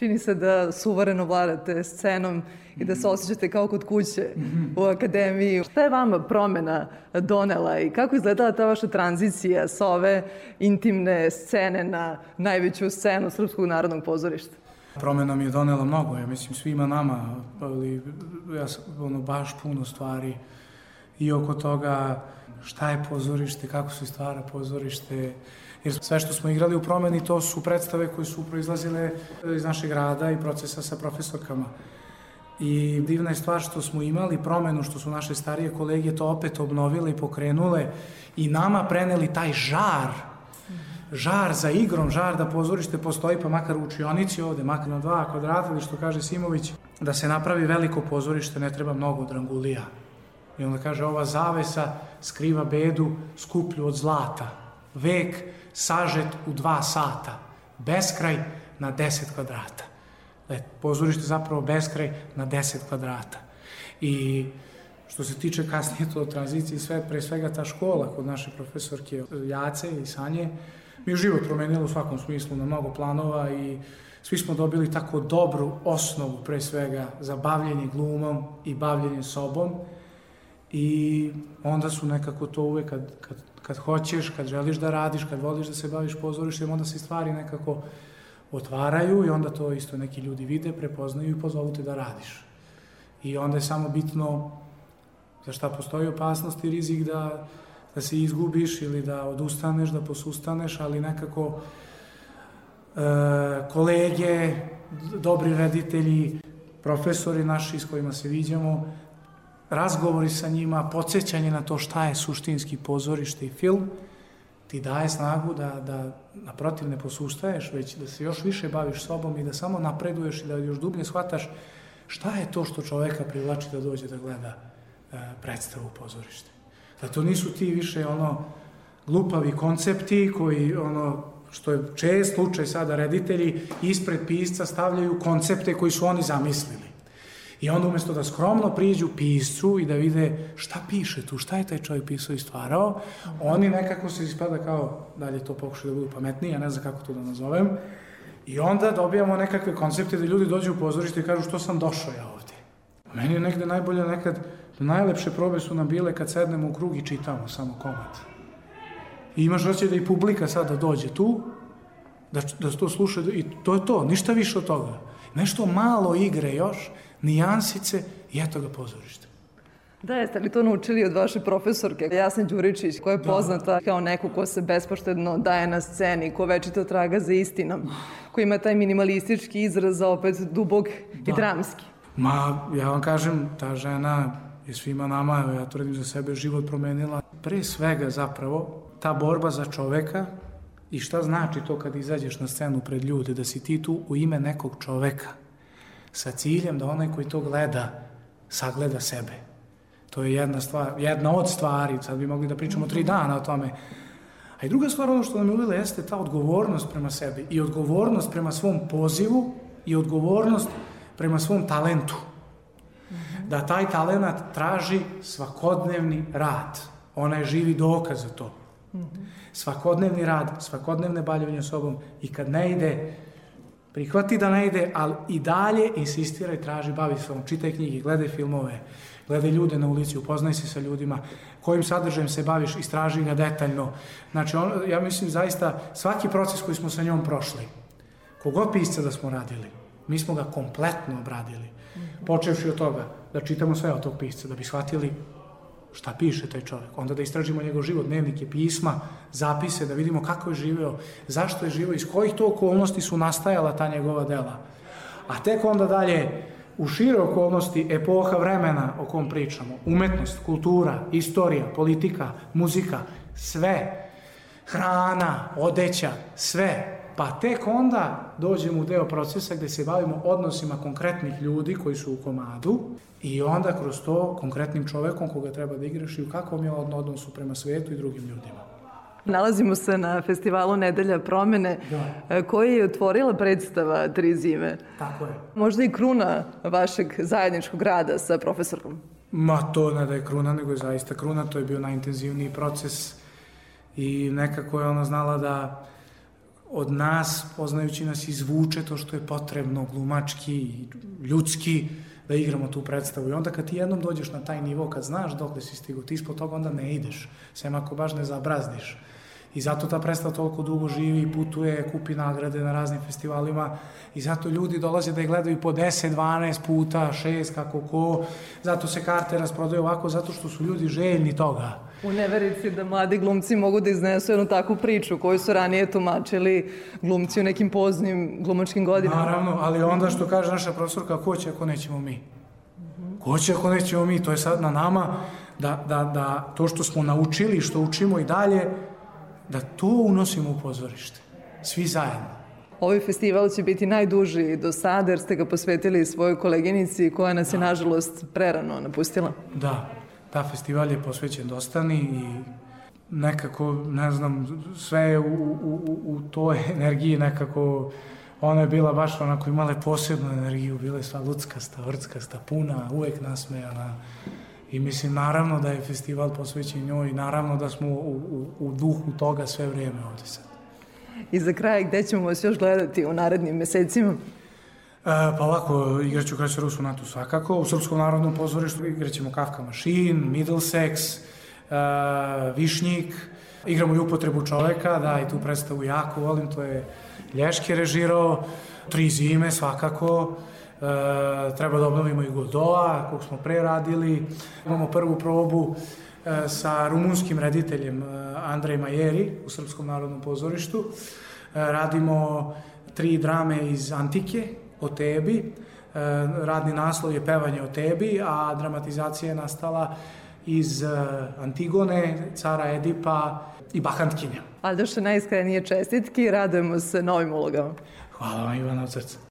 Čini se da suvereno vladate scenom i da se osjećate kao kod kuće u akademiji. Šta je vama promena donela i kako izgledala ta vaša tranzicija sa ove intimne scene na najveću scenu Srpskog narodnog pozorišta? Promena mi je donela mnogo, ja mislim svima nama, ali ja sam ono, baš puno stvari i oko toga šta je pozorište, kako se stvara pozorište, jer sve što smo igrali u promeni to su predstave koje su proizlazile iz našeg rada i procesa sa profesorkama. I divna je stvar što smo imali promenu, što su naše starije kolege to opet obnovile i pokrenule i nama preneli taj žar, žar za igrom, žar da pozorište postoji pa makar u učionici ovde, makar na dva kvadrata ili što kaže Simović, da se napravi veliko pozorište ne treba mnogo drangulija. I onda kaže ova zavesa skriva bedu skuplju od zlata. Vek sažet u dva sata. Beskraj na 10 kvadrata. E, pozorište zapravo beskraj na 10 kvadrata. I što se tiče kasnije to tranzicije, sve, pre svega ta škola kod naše profesorke Jace i Sanje, mi je život promenilo u svakom smislu na mnogo planova i svi smo dobili tako dobru osnovu pre svega za bavljenje glumom i bavljenje sobom i onda su nekako to uvek kad, kad, kad hoćeš, kad želiš da radiš, kad voliš da se baviš pozorištem, onda se stvari nekako otvaraju i onda to isto neki ljudi vide, prepoznaju i pozovu te da radiš. I onda je samo bitno za šta postoji opasnost i rizik da, da se izgubiš ili da odustaneš, da posustaneš, ali nekako e, kolege, dobri reditelji, profesori naši s kojima se viđamo, razgovori sa njima, podsjećanje na to šta je suštinski pozorište i film, ti daje snagu da, da naprotiv ne posustaješ, već da se još više baviš sobom i da samo napreduješ i da još dublje shvataš šta je to što čoveka privlači da dođe da gleda e, predstavu pozorište. Da to nisu ti više ono glupavi koncepti koji ono što je čest slučaj sada reditelji ispred pisca stavljaju koncepte koji su oni zamislili. I onda umesto da skromno priđu piscu i da vide šta piše tu, šta je taj čovjek pisao i stvarao, oni nekako se ispada kao, dalje to pokušaju da budu pametniji, ja ne znam kako to da nazovem, i onda dobijamo nekakve koncepte da ljudi dođu u pozorište i kažu što sam došao ja ovde. Meni je negde najbolje nekad, najlepše probe su nam bile kad sednemo u krug i čitamo samo komad. I imaš osjećaj da i publika sada dođe tu, da, da to sluša i to je to, ništa više od toga. Nešto malo igre još, nijansice i eto ga pozorište. Da, jeste li to naučili od vaše profesorke Jasne Đuričić, koja je da. poznata da. kao neko ko se bespoštedno daje na sceni, ko večito traga za istinom, ko ima taj minimalistički izraz, a opet dubog da. i dramski? Ma, ja vam kažem, ta žena je svima nama, ja tvrdim za sebe, život promenila. Pre svega zapravo, ta borba za čoveka i šta znači to kad izađeš na scenu pred ljude, da si ti tu u ime nekog čoveka, sa ciljem da onaj koji to gleda sagleda sebe. To je jedna stvar, jedna od stvari, sad bi mogli da pričamo tri dana o tome. A i druga stvar, ono što nam je uvijela, jeste ta odgovornost prema sebi i odgovornost prema svom pozivu i odgovornost prema svom talentu. da taj talenat traži svakodnevni rad. Ona je živi dokaz za to. Svakodnevni rad, svakodnevne bavljanje sobom i kad ne ide, prihvati da ne ide, ali i dalje insistira i traži, bavi se ovom, čitaj knjige, gledaj filmove, gledaj ljude na ulici, upoznaj se sa ljudima, kojim sadržajem se baviš, istraži ga detaljno. Znači, on, ja mislim zaista svaki proces koji smo sa njom prošli, kogod pisca da smo radili, mi smo ga kompletno obradili. Počevši od toga da čitamo sve od tog pisca, da bi shvatili šta piše taj čovjek, onda da istražimo njegov život, dnevnike, pisma, zapise, da vidimo kako je živeo, zašto je živeo, iz kojih to okolnosti su nastajala ta njegova dela. A tek onda dalje, u šire okolnosti epoha vremena o kom pričamo, umetnost, kultura, istorija, politika, muzika, sve, hrana, odeća, sve, pa tek onda dođemo u deo procesa gde se bavimo odnosima konkretnih ljudi koji su u komadu i onda kroz to konkretnim čovekom koga treba da igraš i u kakvom je odnosu prema svetu i drugim ljudima. Nalazimo se na festivalu Nedelja promene da. koji je otvorila predstava Tri zime. Tako je. Možda i kruna vašeg zajedničkog rada sa profesorom. Ma to ne da je kruna, nego je zaista kruna. To je bio najintenzivniji proces i nekako je ona znala da od nas, poznajući nas, izvuče to što je potrebno, glumački ljudski, da igramo tu predstavu. I onda kad ti jednom dođeš na taj nivo, kad znaš dok si stigu, ti ispod toga onda ne ideš, sem ako baš ne zabrazdiš. I zato ta predstava toliko dugo živi, putuje, kupi nagrade na raznim festivalima i zato ljudi dolaze da je gledaju po 10, 12 puta, 6, kako ko. Zato se karte rasprodaju ovako, zato što su ljudi željni toga. U neverici da mladi glumci mogu da iznesu jednu takvu priču koju su ranije tumačili glumci u nekim poznim glumačkim godinama. Naravno, ali onda što kaže naša profesorka, ko će ako nećemo mi? Ko će ako nećemo mi? To je sad na nama da, da, da to što smo naučili, što učimo i dalje, da to unosimo u pozorište. Svi zajedno. Ovaj festival će biti najduži do sada jer ste ga posvetili svojoj koleginici koja nas je da. nažalost prerano napustila. Da, ta festival je posvećen Dostani i nekako, ne znam, sve u, u, u, u toj energiji nekako ona je bila baš onako imala posebnu energiju, bila je sva luckasta, vrckasta, puna, uvek nasmejana. I mislim, naravno da je festival posvećen njoj i naravno da smo u, u, u duhu toga sve vreme ovde sad. I za kraj, gde ćemo vas još gledati u narednim mesecima? E, pa ovako, igraću Kraćaru sonatu svakako, u Srpskom narodnom pozorištu igraćemo Kafka Machine, Middlesex, e, Višnjik, igramo i upotrebu čoveka, da, i tu predstavu jako volim, to je Lješke režirao, Tri zime svakako, e, treba da obnovimo i Godoa, kog smo pre radili, imamo prvu probu e, sa rumunskim rediteljem e, Andrej Majeri u Srpskom narodnom pozorištu, e, radimo tri drame iz Antike, o tebi. E, radni naslov je Pevanje o tebi, a dramatizacija je nastala iz e, Antigone, cara Edipa i Bahantkinja. Aldoša, najiskrenije čestitki, radujemo se novim ulogama. Hvala vam, Ivana, od srca.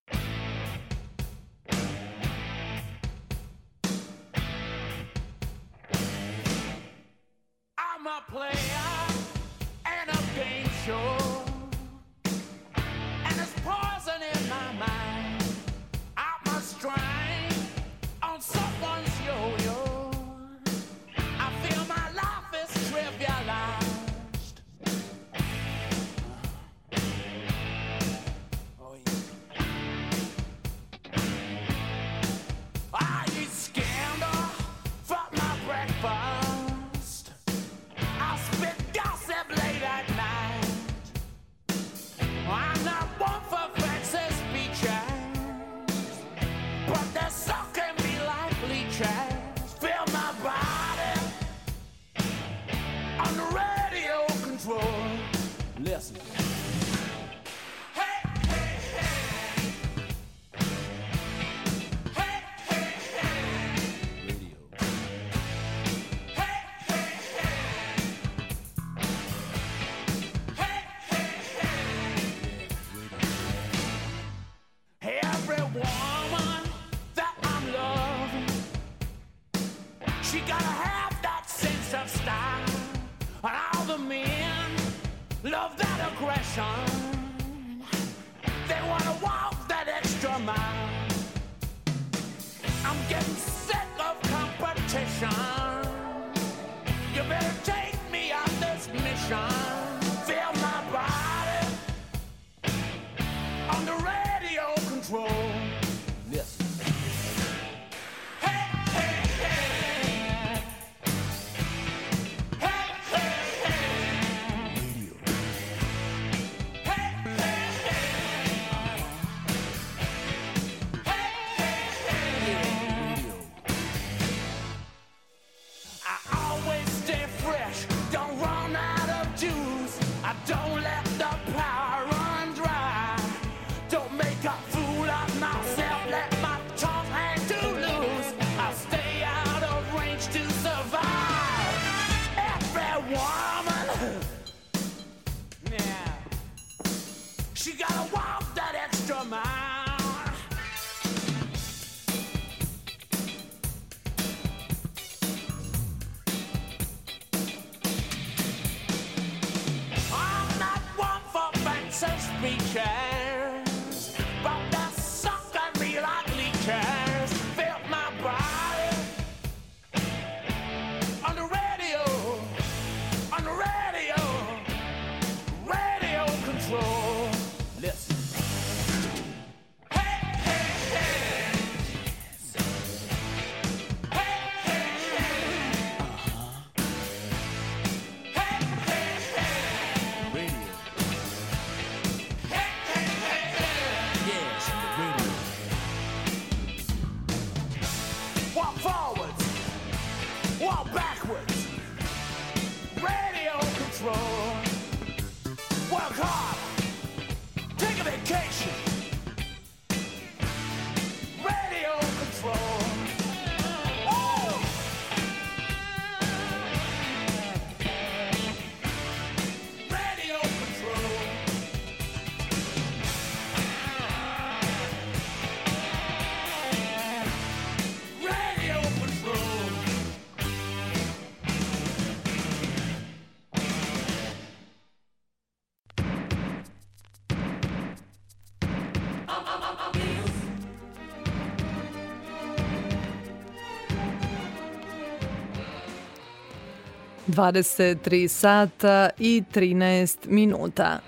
23 sata i 13 minuta.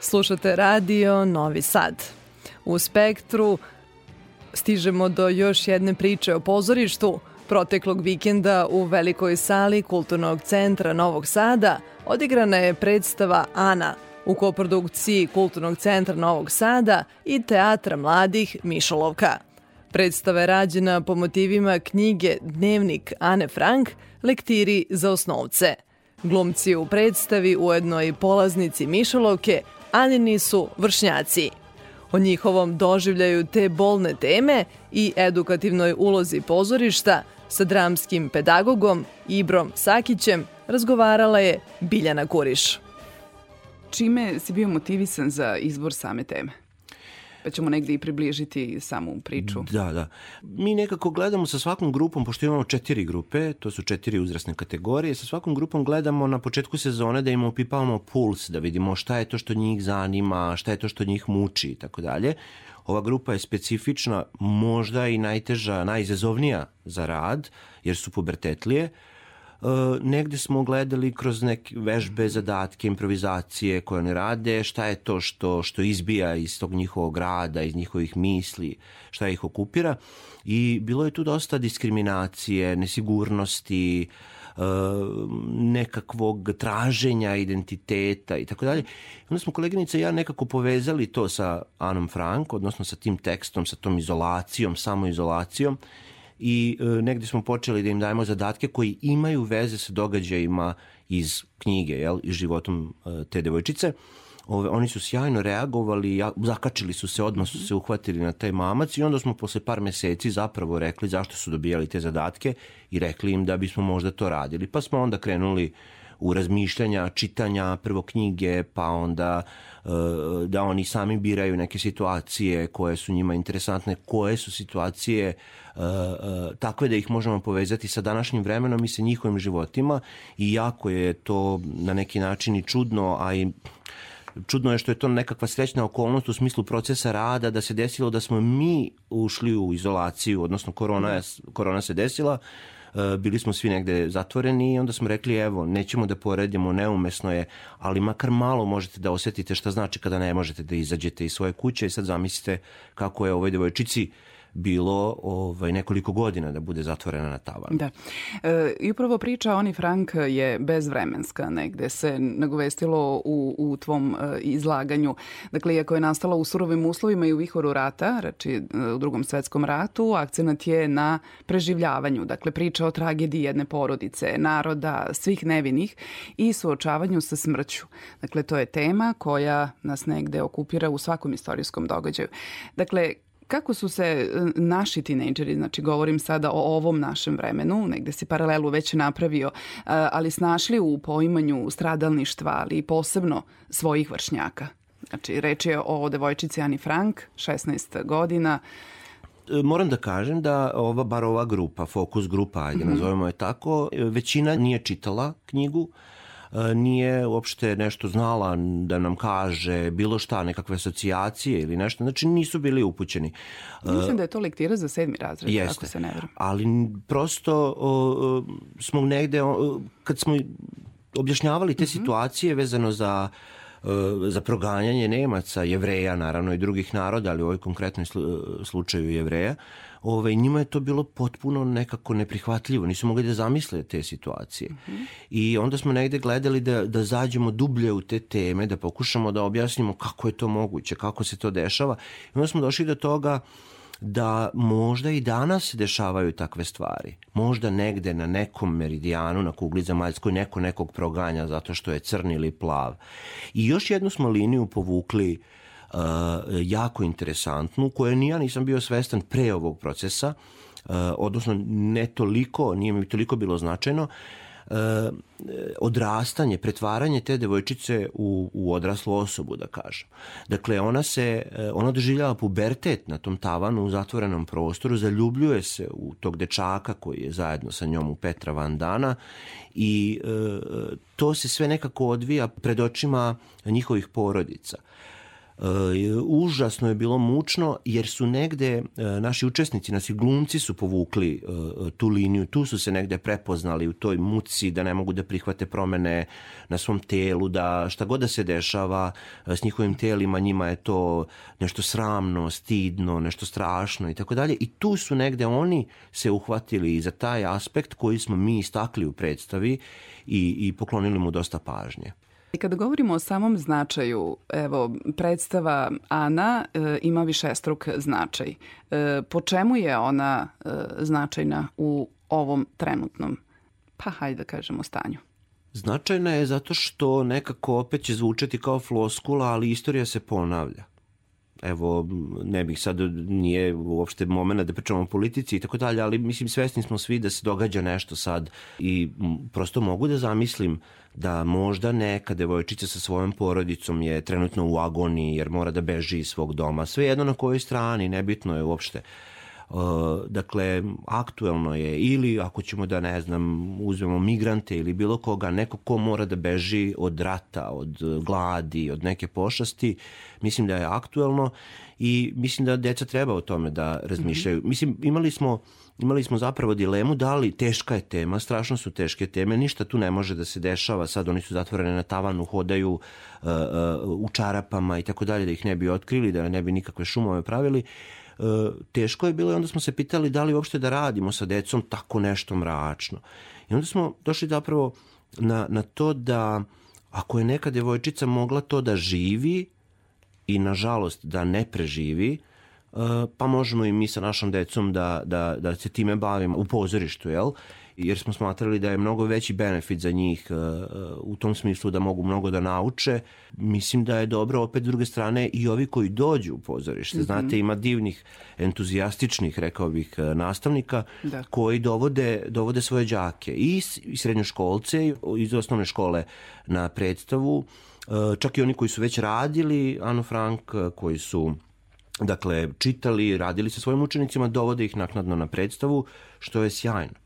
Slušate radio Novi Sad. U spektru stižemo do još jedne priče o pozorištu. Proteklog vikenda u velikoj sali Kulturnog centra Novog Sada odigrana je predstava Ana u koprodukciji Kulturnog centra Novog Sada i Teatra mladih Mišolovka. Predstava je rađena po motivima knjige Dnevnik Ane Frank, lektiri za osnovce. Glumci u predstavi ujedno i polaznici Mišolovke, Anini su vršnjaci. O njihovom doživljaju te bolne teme i edukativnoj ulozi pozorišta sa dramskim pedagogom Ibrom Sakićem razgovarala je Biljana Kuriš. Čime si bio motivisan za izbor same teme? Pa ćemo negde i približiti samu priču. Da, da. Mi nekako gledamo sa svakom grupom, pošto imamo četiri grupe, to su četiri uzrasne kategorije, sa svakom grupom gledamo na početku sezone da im opipavamo puls, da vidimo šta je to što njih zanima, šta je to što njih muči i tako dalje. Ova grupa je specifična, možda i najteža, najizazovnija za rad, jer su pubertetlije. Uh, negde smo gledali kroz neke vežbe, zadatke, improvizacije koje oni rade, šta je to što, što izbija iz tog njihovog rada, iz njihovih misli, šta ih okupira. I bilo je tu dosta diskriminacije, nesigurnosti, uh, nekakvog traženja identiteta i tako dalje. Onda smo koleginica i ja nekako povezali to sa Anom Frank, odnosno sa tim tekstom, sa tom izolacijom, samoizolacijom i e, negde smo počeli da im dajemo zadatke koji imaju veze sa događajima iz knjige jel, i životom e, te devojčice. Ove, oni su sjajno reagovali, ja, zakačili su se, odmah su se uhvatili na taj mamac i onda smo posle par meseci zapravo rekli zašto su dobijali te zadatke i rekli im da bismo možda to radili. Pa smo onda krenuli u razmišljanja, čitanja prvo knjige, pa onda e, da oni sami biraju neke situacije koje su njima interesantne, koje su situacije e, e, takve da ih možemo povezati sa današnjim vremenom i sa njihovim životima. I jako je to na neki način i čudno, a i čudno je što je to nekakva srećna okolnost u smislu procesa rada, da se desilo da smo mi ušli u izolaciju, odnosno korona, je, korona se desila, e, bili smo svi negde zatvoreni i onda smo rekli evo, nećemo da poredimo, neumesno je, ali makar malo možete da osetite šta znači kada ne možete da izađete iz svoje kuće i sad zamislite kako je ovoj devojčici bilo ovaj, nekoliko godina da bude zatvorena na tavan. Da. E, I upravo priča Oni Frank je bezvremenska, negde se nagovestilo u, u tvom e, izlaganju. Dakle, iako je nastala u surovim uslovima i u vihoru rata, reči e, u drugom svetskom ratu, akcenat je na preživljavanju. Dakle, priča o tragediji jedne porodice, naroda, svih nevinih i suočavanju sa smrću. Dakle, to je tema koja nas negde okupira u svakom istorijskom događaju. Dakle, kako su se e, naši tinejdžeri, znači govorim sada o ovom našem vremenu, negde si paralelu već napravio, e, ali snašli u poimanju stradalništva, ali posebno svojih vršnjaka? Znači, reč je o devojčici Ani Frank, 16 godina, e, moram da kažem da ova, bar ova grupa, fokus grupa, ajde mm -hmm. nazovemo je tako, većina nije čitala knjigu, nije uopšte nešto znala da nam kaže bilo šta, nekakve asocijacije ili nešto, znači nisu bili upućeni. Mislim da je to lektira za sedmi razred, Jeste, ako se ne vrem. Ali prosto o, smo negde, o, kad smo objašnjavali te mm -hmm. situacije vezano za za proganjanje Nemaca, Jevreja naravno i drugih naroda, ali u ovoj konkretnoj slučaju Jevreja, ovaj, njima je to bilo potpuno nekako neprihvatljivo. Nisu mogli da zamisle te situacije. Mm -hmm. I onda smo negde gledali da, da zađemo dublje u te teme, da pokušamo da objasnimo kako je to moguće, kako se to dešava. I onda smo došli do toga da možda i danas se dešavaju takve stvari. Možda negde na nekom meridijanu, na kugli zemaljskoj, neko nekog proganja zato što je crn ili plav. I još jednu smo liniju povukli uh, jako interesantnu, koju ni ja nisam bio svestan pre ovog procesa, uh, odnosno ne toliko, nije mi toliko bilo značajno, uh, odrastanje, pretvaranje te devojčice u, u odraslu osobu, da kažem. Dakle, ona se, ona doživljava pubertet na tom tavanu u zatvorenom prostoru, zaljubljuje se u tog dečaka koji je zajedno sa njom u Petra Van Dana i e, to se sve nekako odvija pred očima njihovih porodica. Užasno je bilo mučno jer su negde uh, naši učesnici, naši glumci su povukli uh, tu liniju, tu su se negde prepoznali u toj muci da ne mogu da prihvate promene na svom telu, da šta god da se dešava s njihovim telima, njima je to nešto sramno, stidno, nešto strašno i tako dalje. I tu su negde oni se uhvatili za taj aspekt koji smo mi istakli u predstavi i, i poklonili mu dosta pažnje. I kada govorimo o samom značaju, evo, predstava Ana e, ima višestruk značaj. E, po čemu je ona e, značajna u ovom trenutnom, pa hajde da kažemo, stanju? Značajna je zato što nekako opet će zvučati kao floskula, ali istorija se ponavlja evo, ne bih sad, nije uopšte momena da pričamo o politici i tako dalje, ali mislim svesni smo svi da se događa nešto sad i prosto mogu da zamislim da možda neka devojčica sa svojom porodicom je trenutno u agoniji jer mora da beži iz svog doma. Sve jedno na kojoj strani, nebitno je uopšte. Uh, dakle, aktuelno je ili ako ćemo da, ne znam, uzmemo migrante ili bilo koga, neko ko mora da beži od rata, od gladi, od neke pošasti, mislim da je aktuelno i mislim da deca treba o tome da razmišljaju. Mm -hmm. Mislim, imali smo imali smo zapravo dilemu da li teška je tema, strašno su teške teme, ništa tu ne može da se dešava, sad oni su zatvorene na tavanu, hodaju uh, uh, u čarapama i tako dalje, da ih ne bi otkrili, da ne bi nikakve šumove pravili. Uh, teško je bilo i onda smo se pitali da li uopšte da radimo sa decom tako nešto mračno. I onda smo došli zapravo na, na to da ako je neka devojčica mogla to da živi i nažalost da ne preživi, pa možemo i mi sa našom decom da, da, da se time bavimo u pozorištu, jel? jer smo smatrali da je mnogo veći benefit za njih uh, u tom smislu da mogu mnogo da nauče. Mislim da je dobro opet s druge strane i ovi koji dođu u pozorište. Mm -hmm. Znate, ima divnih, entuzijastičnih, rekao bih, nastavnika da. koji dovode, dovode svoje đake i srednjoškolce iz osnovne škole na predstavu, čak i oni koji su već radili Anu Frank, koji su dakle, čitali, radili sa svojim učenicima, dovode ih naknadno na predstavu, što je sjajno.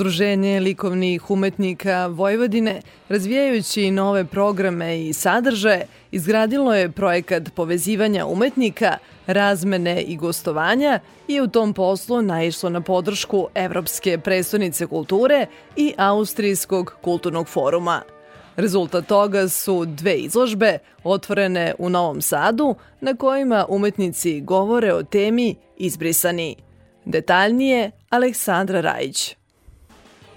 Udruženje likovnih umetnika Vojvodine, razvijajući nove programe i sadržaje, izgradilo je projekat povezivanja umetnika, razmene i gostovanja i u tom poslu naišlo na podršku Evropske prestonice kulture i Austrijskog kulturnog foruma. Rezultat toga su dve izložbe otvorene u Novom Sadu na kojima umetnici govore o temi Izbrisani. Detaljnije Aleksandra Rajić.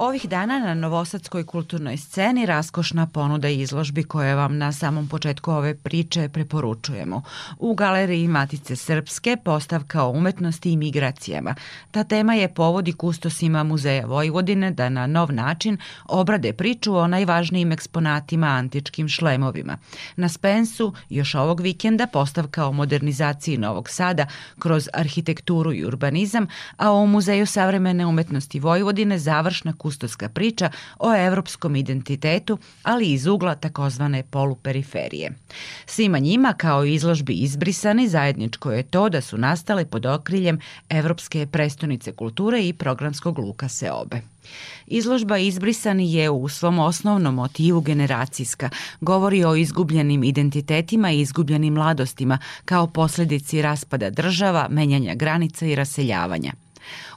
Ovih dana na Novosadskoj kulturnoj sceni raskošna ponuda izložbi koje vam na samom početku ove priče preporučujemo. U galeriji Matice Srpske postavka o umetnosti i migracijama. Ta tema je povodi kustosima Muzeja Vojvodine da na nov način obrade priču o najvažnijim eksponatima antičkim šlemovima. Na Spensu još ovog vikenda postavka o modernizaciji Novog Sada kroz arhitekturu i urbanizam, a u Muzeju savremene umetnosti Vojvodine završna kustoska priča o evropskom identitetu, ali iz ugla takozvane poluperiferije. Svima njima, kao i izložbi izbrisani, zajedničko je to da su nastale pod okriljem Evropske prestonice kulture i programskog luka Seobe. Izložba Izbrisani je u svom osnovnom motivu generacijska. Govori o izgubljenim identitetima i izgubljenim mladostima kao posljedici raspada država, menjanja granica i raseljavanja.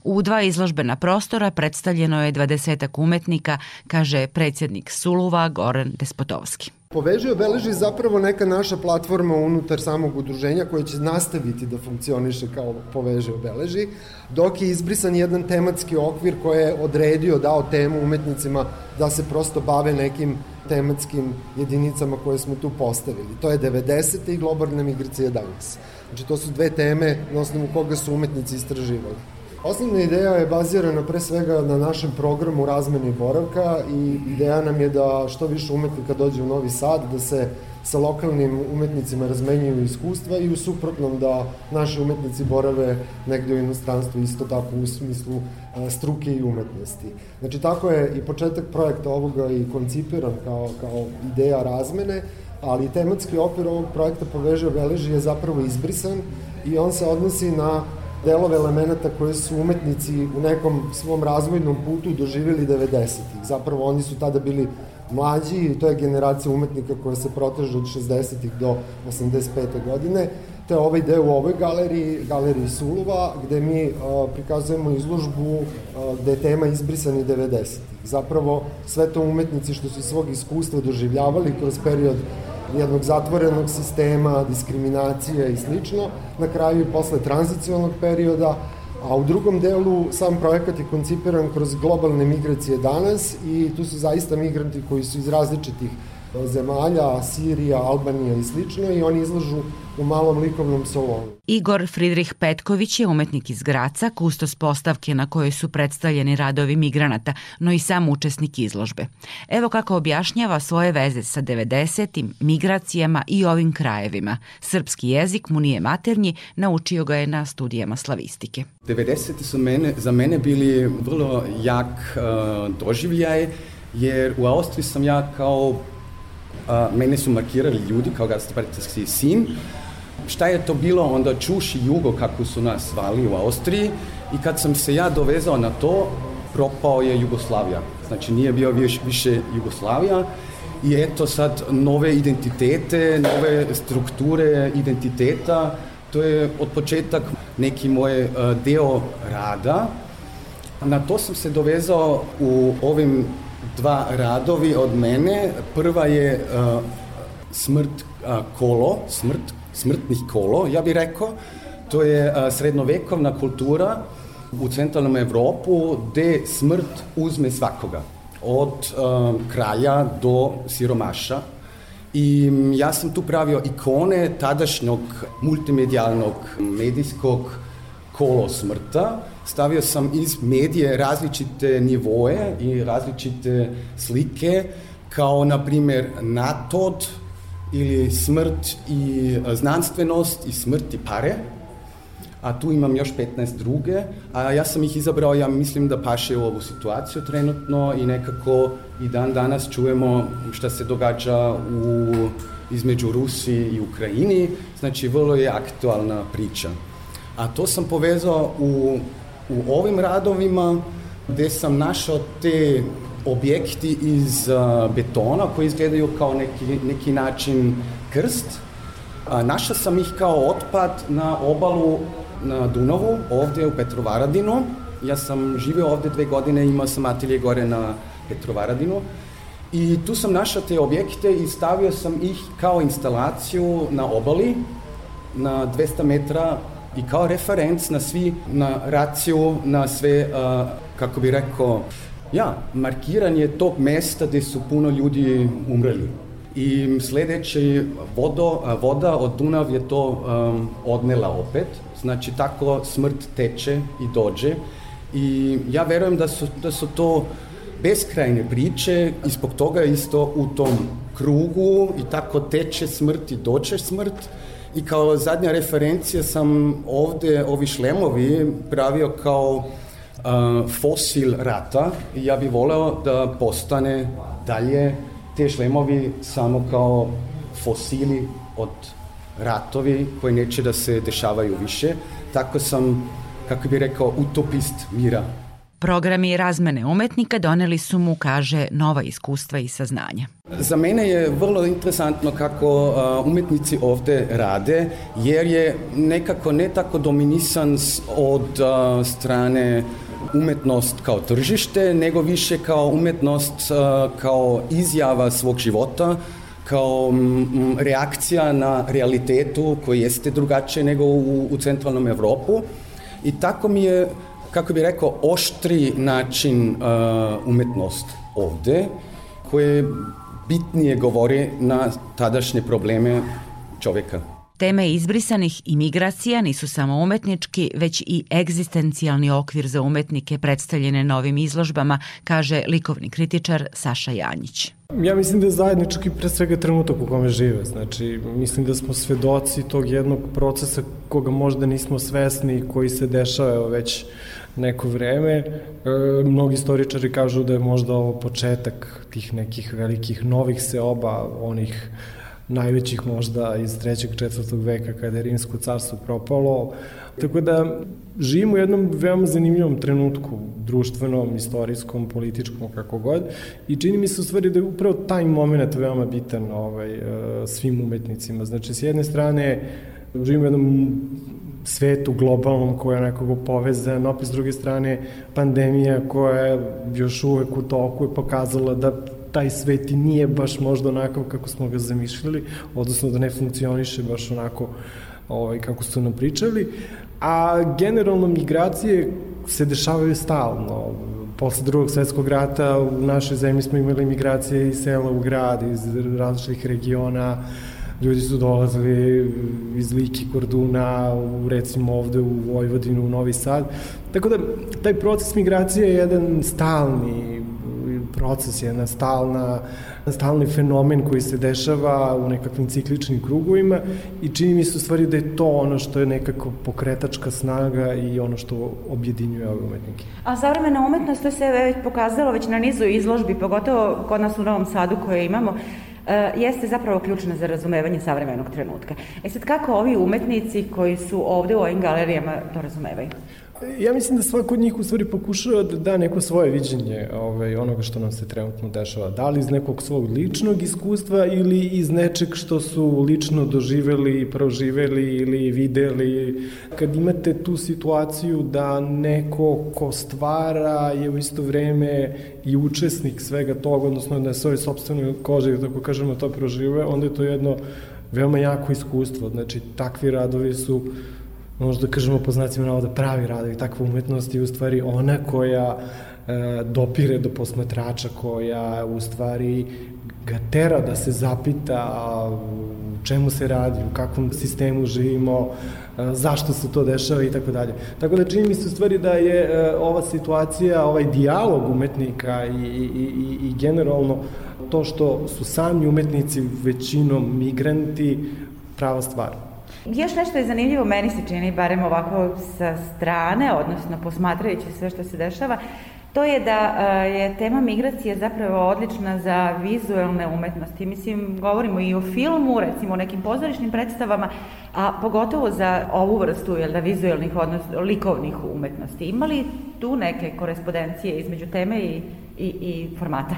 U dva izložbena prostora predstavljeno je 20 umetnika, kaže predsjednik Suluva Goran Despotovski. Poveži obeleži zapravo neka naša platforma unutar samog udruženja koja će nastaviti da funkcioniše kao poveže obeleži, dok je izbrisan jedan tematski okvir koji je odredio, dao temu umetnicima da se prosto bave nekim tematskim jedinicama koje smo tu postavili. To je 90. i globalne migracije danas. Znači to su dve teme na osnovu koga su umetnici istraživali. Osnovna ideja je bazirana pre svega na našem programu razmene i boravka i ideja nam je da što više umetnika dođe u Novi Sad, da se sa lokalnim umetnicima razmenjuju iskustva i u suprotnom da naši umetnici borave negde u inostranstvu isto tako u smislu struke i umetnosti. Znači tako je i početak projekta ovoga i koncipiran kao, kao ideja razmene, ali tematski okvir ovog projekta Poveže obeleži je zapravo izbrisan i on se odnosi na delove elemenata koje su umetnici u nekom svom razvojnom putu doživjeli 90-ih. Zapravo oni su tada bili mlađi i to je generacija umetnika koja se proteže od 60-ih do 85. godine. To je ovaj deo u ovoj galeriji, galeriji Suluva, gde mi uh, prikazujemo izložbu uh, gde je tema izbrisani 90-ih. Zapravo sve to umetnici što su svog iskustva doživljavali kroz period jednog zatvorenog sistema, diskriminacije i slično, na kraju i posle tranzicionalnog perioda, a u drugom delu sam projekat je koncipiran kroz globalne migracije danas i tu su zaista migranti koji su iz različitih zemalja, Sirija, Albanija i slično i oni izlažu u malom likovnom salonu. Igor Fridrih Petković je umetnik iz Graca, kustos postavke na kojoj su predstavljeni radovi migranata, no i sam učesnik izložbe. Evo kako objašnjava svoje veze sa 90. migracijama i ovim krajevima. Srpski jezik mu nije maternji, naučio ga je na studijama slavistike. 90. su mene, za mene bili vrlo jak uh, doživljaj, jer u Austriji sam ja kao mene su markirali ljudi kao gastarbaritarski sin. Šta je to bilo onda Čuš i Jugo kako su nas zvali u Austriji i kad sam se ja dovezao na to, propao je Jugoslavija. Znači nije bio viš, više Jugoslavija i eto sad nove identitete, nove strukture identiteta, to je od početak neki moj uh, deo rada. Na to sam se dovezao u ovim dva radovi od mene. Prva je uh, smrt uh, kolo, smrt, smrtnih kolo, ja bih rekao. To je uh, srednovekovna kultura u centralnom Evropu gde smrt uzme svakoga. Od uh, kraja do siromaša. I ja sam tu pravio ikone tadašnjog multimedijalnog medijskog kolo smrta, stavio sam iz medije različite nivoje i različite slike, kao na primer natod ili smrt i znanstvenost i smrt i pare, a tu imam još 15 druge, a ja sam ih izabrao, ja mislim da paše u ovu situaciju trenutno i nekako i dan danas čujemo šta se događa u, između Rusiji i Ukrajini, znači vrlo je aktualna priča. A to sam povezao u u ovim radovima gde sam našao te objekti iz uh, betona koji izgledaju kao neki, neki način krst. A, našao sam ih kao otpad na obalu na Dunavu, ovde u Petrovaradinu. Ja sam živeo ovde dve godine, imao sam atelje gore na Petrovaradinu. I tu sam našao te objekte i stavio sam ih kao instalaciju na obali, na 200 metra i kao referenc na svi, na raciju, na sve, uh, kako bi rekao, ja, markiranje tog mesta gde su puno ljudi umreli. I sledeće vodo, voda od Dunav je to um, odnela opet, znači tako smrt teče i dođe. I ja verujem da su, da su to beskrajne priče i zbog toga isto u tom krugu i tako teče smrt i doće smrt I kao zadnja referencija sam ovde, ovi šlemovi, pravio kao uh, fosil rata i ja bih voleo da postane dalje te šlemovi samo kao fosili od ratovi koji neće da se dešavaju više. Tako sam, kako bih rekao, utopist mira. Programi razmene umetnika doneli su mu, kaže, nova iskustva i saznanja. Za mene je vrlo interesantno kako umetnici ovde rade, jer je nekako ne tako dominisan od strane umetnost kao tržište, nego više kao umetnost kao izjava svog života, kao reakcija na realitetu koji jeste drugačije nego u, u centralnom Evropu. I tako mi je kako bi rekao, oštri način uh, umetnost ovde, koje bitnije govori na tadašnje probleme čoveka. Teme izbrisanih imigracija nisu samo umetnički, već i egzistencijalni okvir za umetnike predstavljene novim izložbama, kaže likovni kritičar Saša Janjić. Ja mislim da je zajednički pre svega trenutak u kome žive. Znači, mislim da smo svedoci tog jednog procesa koga možda nismo svesni i koji se dešava već neko vreme. E, mnogi istoričari kažu da je možda ovo početak tih nekih velikih novih seoba, onih najvećih možda iz 3. 4. veka kada je Rimsko carstvo propalo. Tako da živimo u jednom veoma zanimljivom trenutku, društvenom, istorijskom, političkom, kako god, i čini mi se u stvari da je upravo taj moment veoma bitan ovaj, e, svim umetnicima. Znači, s jedne strane, živimo u jednom svetu globalnom koja je nekako povezan, opet s druge strane pandemija koja je još uvek u toku je pokazala da taj svet i nije baš možda onakav kako smo ga zamišljali, odnosno da ne funkcioniše baš onako ovaj, kako su nam pričali, a generalno migracije se dešavaju stalno. Posle drugog svetskog rata u našoj zemlji smo imali migracije iz sela u grad, iz različitih regiona, ljudi su dolazili iz Liki, Korduna, u, recimo ovde u Vojvodinu, u Novi Sad. Tako da, taj proces migracije je jedan stalni proces, jedna stalna, stalni fenomen koji se dešava u nekakvim cikličnim krugovima i čini mi se u stvari da je to ono što je nekako pokretačka snaga i ono što objedinjuje ove umetnike. A savremena umetnost, to se već pokazalo već na nizu izložbi, pogotovo kod nas u Novom Sadu koje imamo, jeste zapravo ključna za razumevanje savremenog trenutka. E sad, kako ovi umetnici koji su ovde u ovim galerijama to razumevaju? Ja mislim da svako od njih u stvari pokušava da da neko svoje viđenje ovaj, onoga što nam se trenutno dešava. Da li iz nekog svog ličnog iskustva ili iz nečeg što su lično doživeli, proživeli ili videli. Kad imate tu situaciju da neko ko stvara je u isto vreme i učesnik svega toga, odnosno da je svoje sobstvene kože, tako kažemo, to prožive, onda je to jedno veoma jako iskustvo. Znači, takvi radovi su možda kažemo po znacima navoda pravi radovi, takva umetnost je u stvari ona koja e, dopire do posmatrača, koja u stvari ga tera da se zapita u čemu se radi, u kakvom sistemu živimo, e, zašto se to dešava i tako dalje. Tako da čini mi se u stvari da je e, ova situacija, ovaj dijalog umetnika i, i, i, i generalno to što su sami umetnici većinom migranti prava stvar. Još nešto je zanimljivo, meni se čini, barem ovako sa strane, odnosno posmatrajući sve što se dešava, to je da e, je tema migracije zapravo odlična za vizuelne umetnosti. Mislim, govorimo i o filmu, recimo o nekim pozorišnim predstavama, a pogotovo za ovu vrstu jel da, vizuelnih, odnosno likovnih umetnosti. Ima li tu neke korespondencije između teme i i, i formata?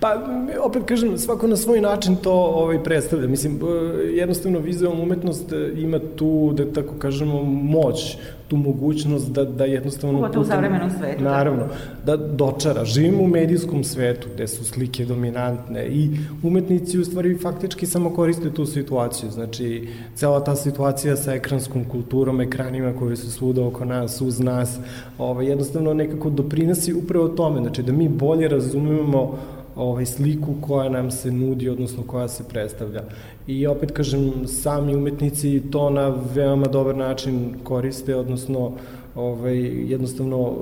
Pa, opet kažem, svako na svoj način to ovaj, predstavlja. Mislim, e, jednostavno vizualna umetnost e, ima tu, da tako kažemo, moć tu mogućnost da, da jednostavno... Pogotovo u savremenom svetu. Naravno, da dočara. Živimo u medijskom svetu gde su slike dominantne i umetnici u stvari faktički samo koriste tu situaciju. Znači, cela ta situacija sa ekranskom kulturom, ekranima koji su svuda oko nas, uz nas, ovaj, jednostavno nekako doprinosi upravo tome. Znači, da mi bolje razumemo ovaj, sliku koja nam se nudi, odnosno koja se predstavlja. I opet kažem, sami umetnici to na veoma dobar način koriste, odnosno ovaj, jednostavno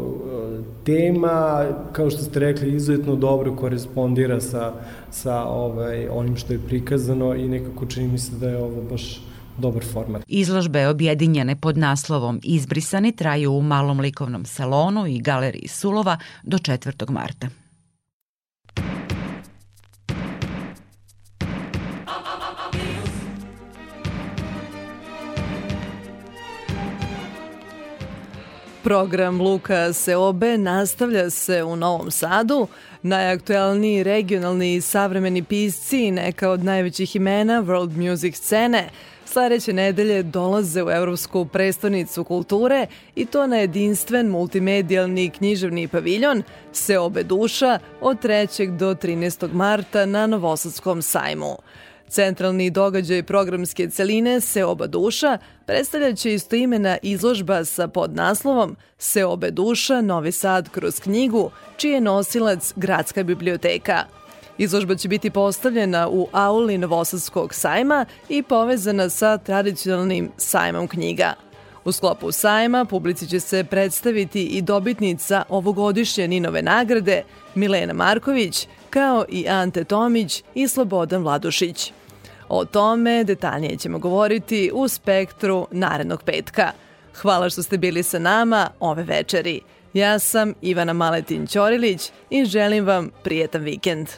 tema, kao što ste rekli, izuzetno dobro korespondira sa, sa ovaj, onim što je prikazano i nekako čini mi se da je ovo baš dobar format. Izložbe objedinjene pod naslovom Izbrisani traju u malom likovnom salonu i galeriji Sulova do 4. marta. Program Luka Seobe nastavlja se u Novom Sadu. Najaktuelniji regionalni i savremeni pisci i neka od najvećih imena world music scene sledeće nedelje dolaze u Evropsku prestonicu kulture i to na jedinstven multimedijalni književni paviljon Seobe duša od 3. do 13. marta na Novosadskom sajmu. Centralni događaj programske celine Seoba duša predstavljaće istoimena izložba sa podnaslovom Seobe duša Novi Sad kroz knjigu, čiji je nosilac Gradska biblioteka. Izložba će biti postavljena u auli Novosadskog sajma i povezana sa tradicionalnim sajmom knjiga. U sklopu sajma publici će se predstaviti i dobitnica ovogodišnje Ninove nagrade Milena Marković, kao i Ante Tomić i Slobodan Vladušić. O tome detaljnije ćemo govoriti u spektru narednog petka. Hvala što ste bili sa nama ove večeri. Ja sam Ivana Maletin Ćorilić i želim vam prijetan vikend.